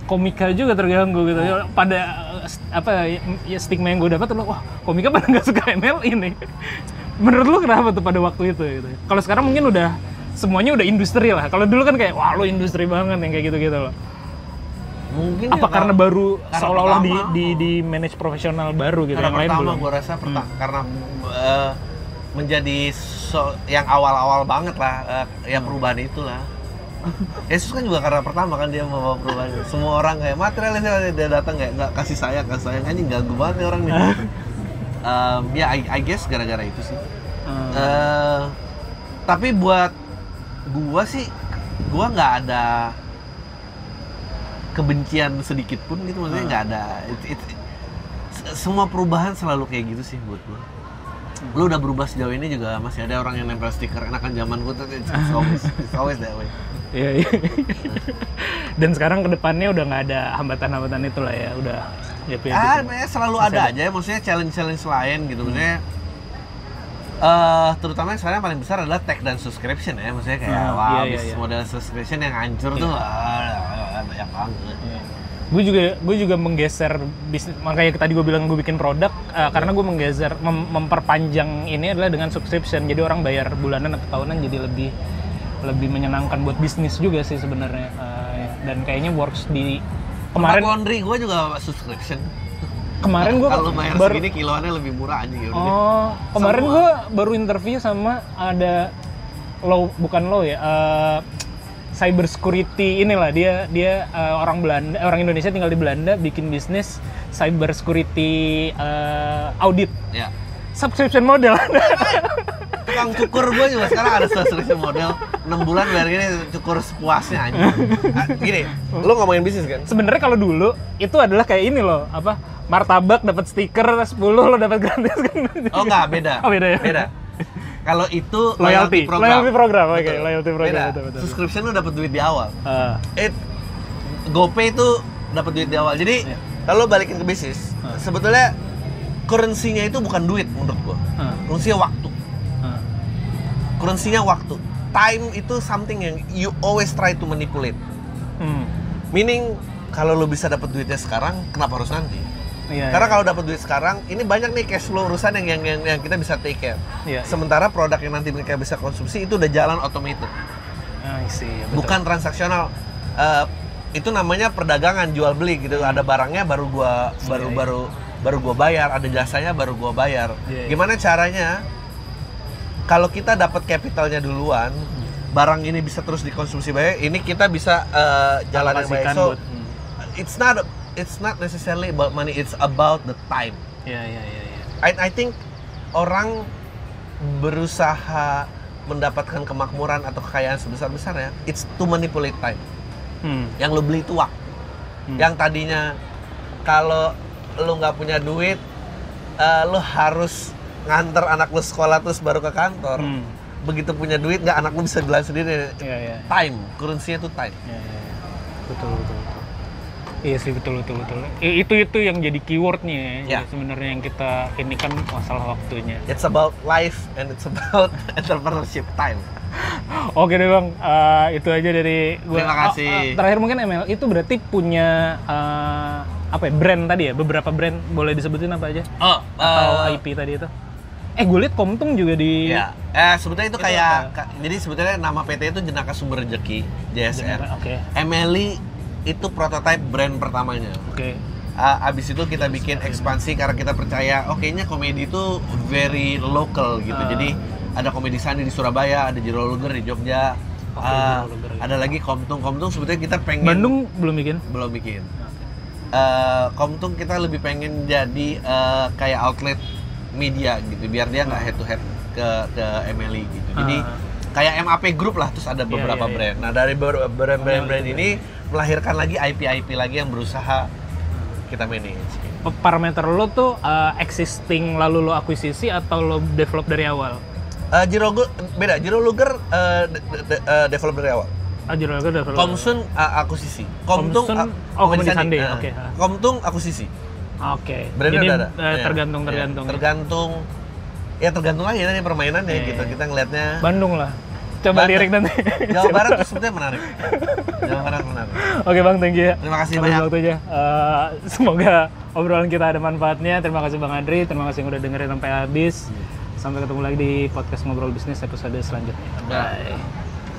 komika juga terganggu gitu. Oh. Pada eh, apa ya stigma yang gue dapat tuh wah komika pada nggak suka ML ini. Menurut lu kenapa tuh pada waktu itu gitu? Kalau sekarang mungkin udah semuanya udah industri lah. Kalau dulu kan kayak wah lu industri banget yang kayak gitu-gitu loh. Mungkin Apa ya, karena baru karena seolah-olah di, pertama. di di manage profesional baru gitu karena yang lain pertama belum. Hmm. gue rasa perta- karena eh, menjadi so- yang awal-awal banget lah eh, ya Hmm. perubahan itulah Yesus kan juga karena pertama kan dia membawa perubahan semua orang kayak materialis dia datang kayak nggak kasih sayang kasih sayang anjing ganggu banget nih orang nih Em, ya I, I guess gara-gara itu sih Hmm. Eh, tapi buat gua sih gua nggak ada kebencian sedikit pun gitu maksudnya Hmm. nggak ada It- it- se- semua perubahan selalu kayak gitu sih buat gua lu udah berubah sejauh ini juga masih ada orang yang nempel stiker enakan zaman gua tuh it's, it's always it's always that way Iya, iya. Dan sekarang ke depannya udah nggak ada hambatan-hambatan itu lah ya, udah ya ah ya selalu ada ada. aja maksudnya challenge challenge lain gitu maksudnya eh terutama yang sekarang paling besar adalah tech dan subscription ya maksudnya kayak Ah, wah iya, iya, iya. model subscription yang hancur tuh ah, banyak banget Gue juga gue juga menggeser bisnis makanya tadi gue bilang gue bikin produk eh, karena gue menggeser mem- memperpanjang ini adalah dengan subscription. Jadi orang bayar bulanan atau tahunan jadi lebih lebih menyenangkan buat bisnis juga sih sebenarnya. Eh, dan kayaknya works di kemarin kemarin laundry gue juga subscription kemarin gue kalau bayar baru segini kiloannya lebih murah aja gitu Oh, kemarin gue baru interview sama ada lo bukan lo ya, eh, cyber security inilah. Dia dia eh, orang Belanda, eh, orang Indonesia tinggal di Belanda bikin bisnis cyber security eh, audit. Ya. Subscription model. tukang cukur gue juga sekarang ada subscription model. 6 bulan bayar gini cukur sepuasnya aja Ah, gini lu ngomongin bisnis kan? Sebenarnya kalau dulu itu adalah kayak ini loh, apa martabak dapat stiker 10 lo dapat gratis kan. Oh enggak, beda. Oh, beda ya? Beda. Kalau itu Loyalty, program. loyalty program, oke, Betul. loyalty program, Beda. betul, betul. Subscription lu dapat duit di awal. Ah, Eh GoPay itu dapat duit di awal. Jadi Iya. kalau balikin ke bisnis, Ah. sebetulnya currency-nya itu bukan duit menurut gua. ah, Currency-nya waktu. ah. Currency-nya waktu. Time itu something yang you always try to manipulate. Hmm. Meaning kalau lu bisa dapat duitnya sekarang, kenapa harus nanti? Iya. Karena kalau dapat duit sekarang, ini banyak nih cash flow urusan yang yang, yang, yang kita bisa take care. Iya. Sementara produk yang nanti mereka bisa konsumsi itu udah jalan automated, Ah, I see, betul. bukan transaksional. Eh, itu namanya perdagangan jual beli gitu. Ada barangnya baru gua baru Iya, iya. baru baru gua bayar, ada jasanya baru gua bayar. Gimana caranya? Kalau kita dapat capitalnya duluan, barang ini bisa terus dikonsumsi baik. Ini kita bisa eh, jalan yang baik. So buat- hmm. it's not it's not necessarily about money. It's about the time. Iya, iya, iya, iya. I, I think orang berusaha mendapatkan kemakmuran atau kekayaan sebesar besarnya, it's to manipulate time. Hmm. Yang lo beli itu waktu. Hmm. Yang tadinya kalau lo nggak punya duit, eh, lo harus nganter anak lo sekolah terus baru ke kantor. Hmm. Begitu punya duit, nggak anak lo bisa jalan sendiri. Iya, iya. Time, currency-nya itu time. Iya, iya. Betul, betul, betul. Iya sih betul betul betul. Itu itu yang jadi keywordnya ya. Ya. Jadi Sebenarnya yang kita ini kan masalah waktunya. It's about life and it's about entrepreneurship time. Oke deh bang, Eh, itu aja dari gue. Terima kasih. terakhir mungkin ML itu berarti punya eh, apa ya brand tadi ya? Beberapa brand boleh disebutin apa aja? Oh, Atau eh, IP tadi itu? Eh gue liat Komtung juga di. Ya, eh sebetulnya itu, Itu kayak apa? jadi sebetulnya nama PT itu Jenaka Sumber Rezeki JSR. Oke. Emily itu prototype brand pertamanya. Oke. Ah, abis itu kita bikin ekspansi karena kita percaya, oh kayaknya komedi itu very local gitu. Ah. Jadi ada komedi Sandi di Surabaya, ada Jero Luger di Jogja, Luger, ya. ada lagi Komtung. Komtung sebetulnya kita pengen Bandung belum bikin? belum bikin. Eh, Komtung kita lebih pengen jadi eh, kayak outlet media gitu, biar dia nggak head to head ke ke Emily gitu. Jadi Ah. kayak MAP Group lah, terus ada Iya, beberapa iya, iya. brand. Nah dari ber- brand-brand Oh, gitu. ini melahirkan lagi IP-IP lagi yang berusaha kita manage. Parameter lo tuh eh, existing lalu lo akuisisi atau lo develop dari awal? Eh, Jiro beda, Jiro Luger eh, de- de- eh, develop dari awal. Ah, Jero Luger develop. Komsun eh, akuisisi. Komtung Komsun- ak- oh, Komedi Sandi, Eh, oke, ah. Komtung akuisisi. Oke. Brandnya Jadi ada. Iya. tergantung Iya, tergantung. tergantung. Ya tergantung aja nih permainannya Iya, gitu. iya. Kita ngelihatnya Bandung lah. Coba Banten. lirik nanti. Jawa Barat tuh sebetulnya menarik. Jawa Barat menarik. Oke bang, thank you ya. Terima kasih Atas banyak. waktunya. Eh, semoga obrolan kita ada manfaatnya. Terima kasih Bang Adri. Terima kasih yang udah dengerin sampai habis. Sampai ketemu lagi di podcast ngobrol bisnis episode selanjutnya. Bye.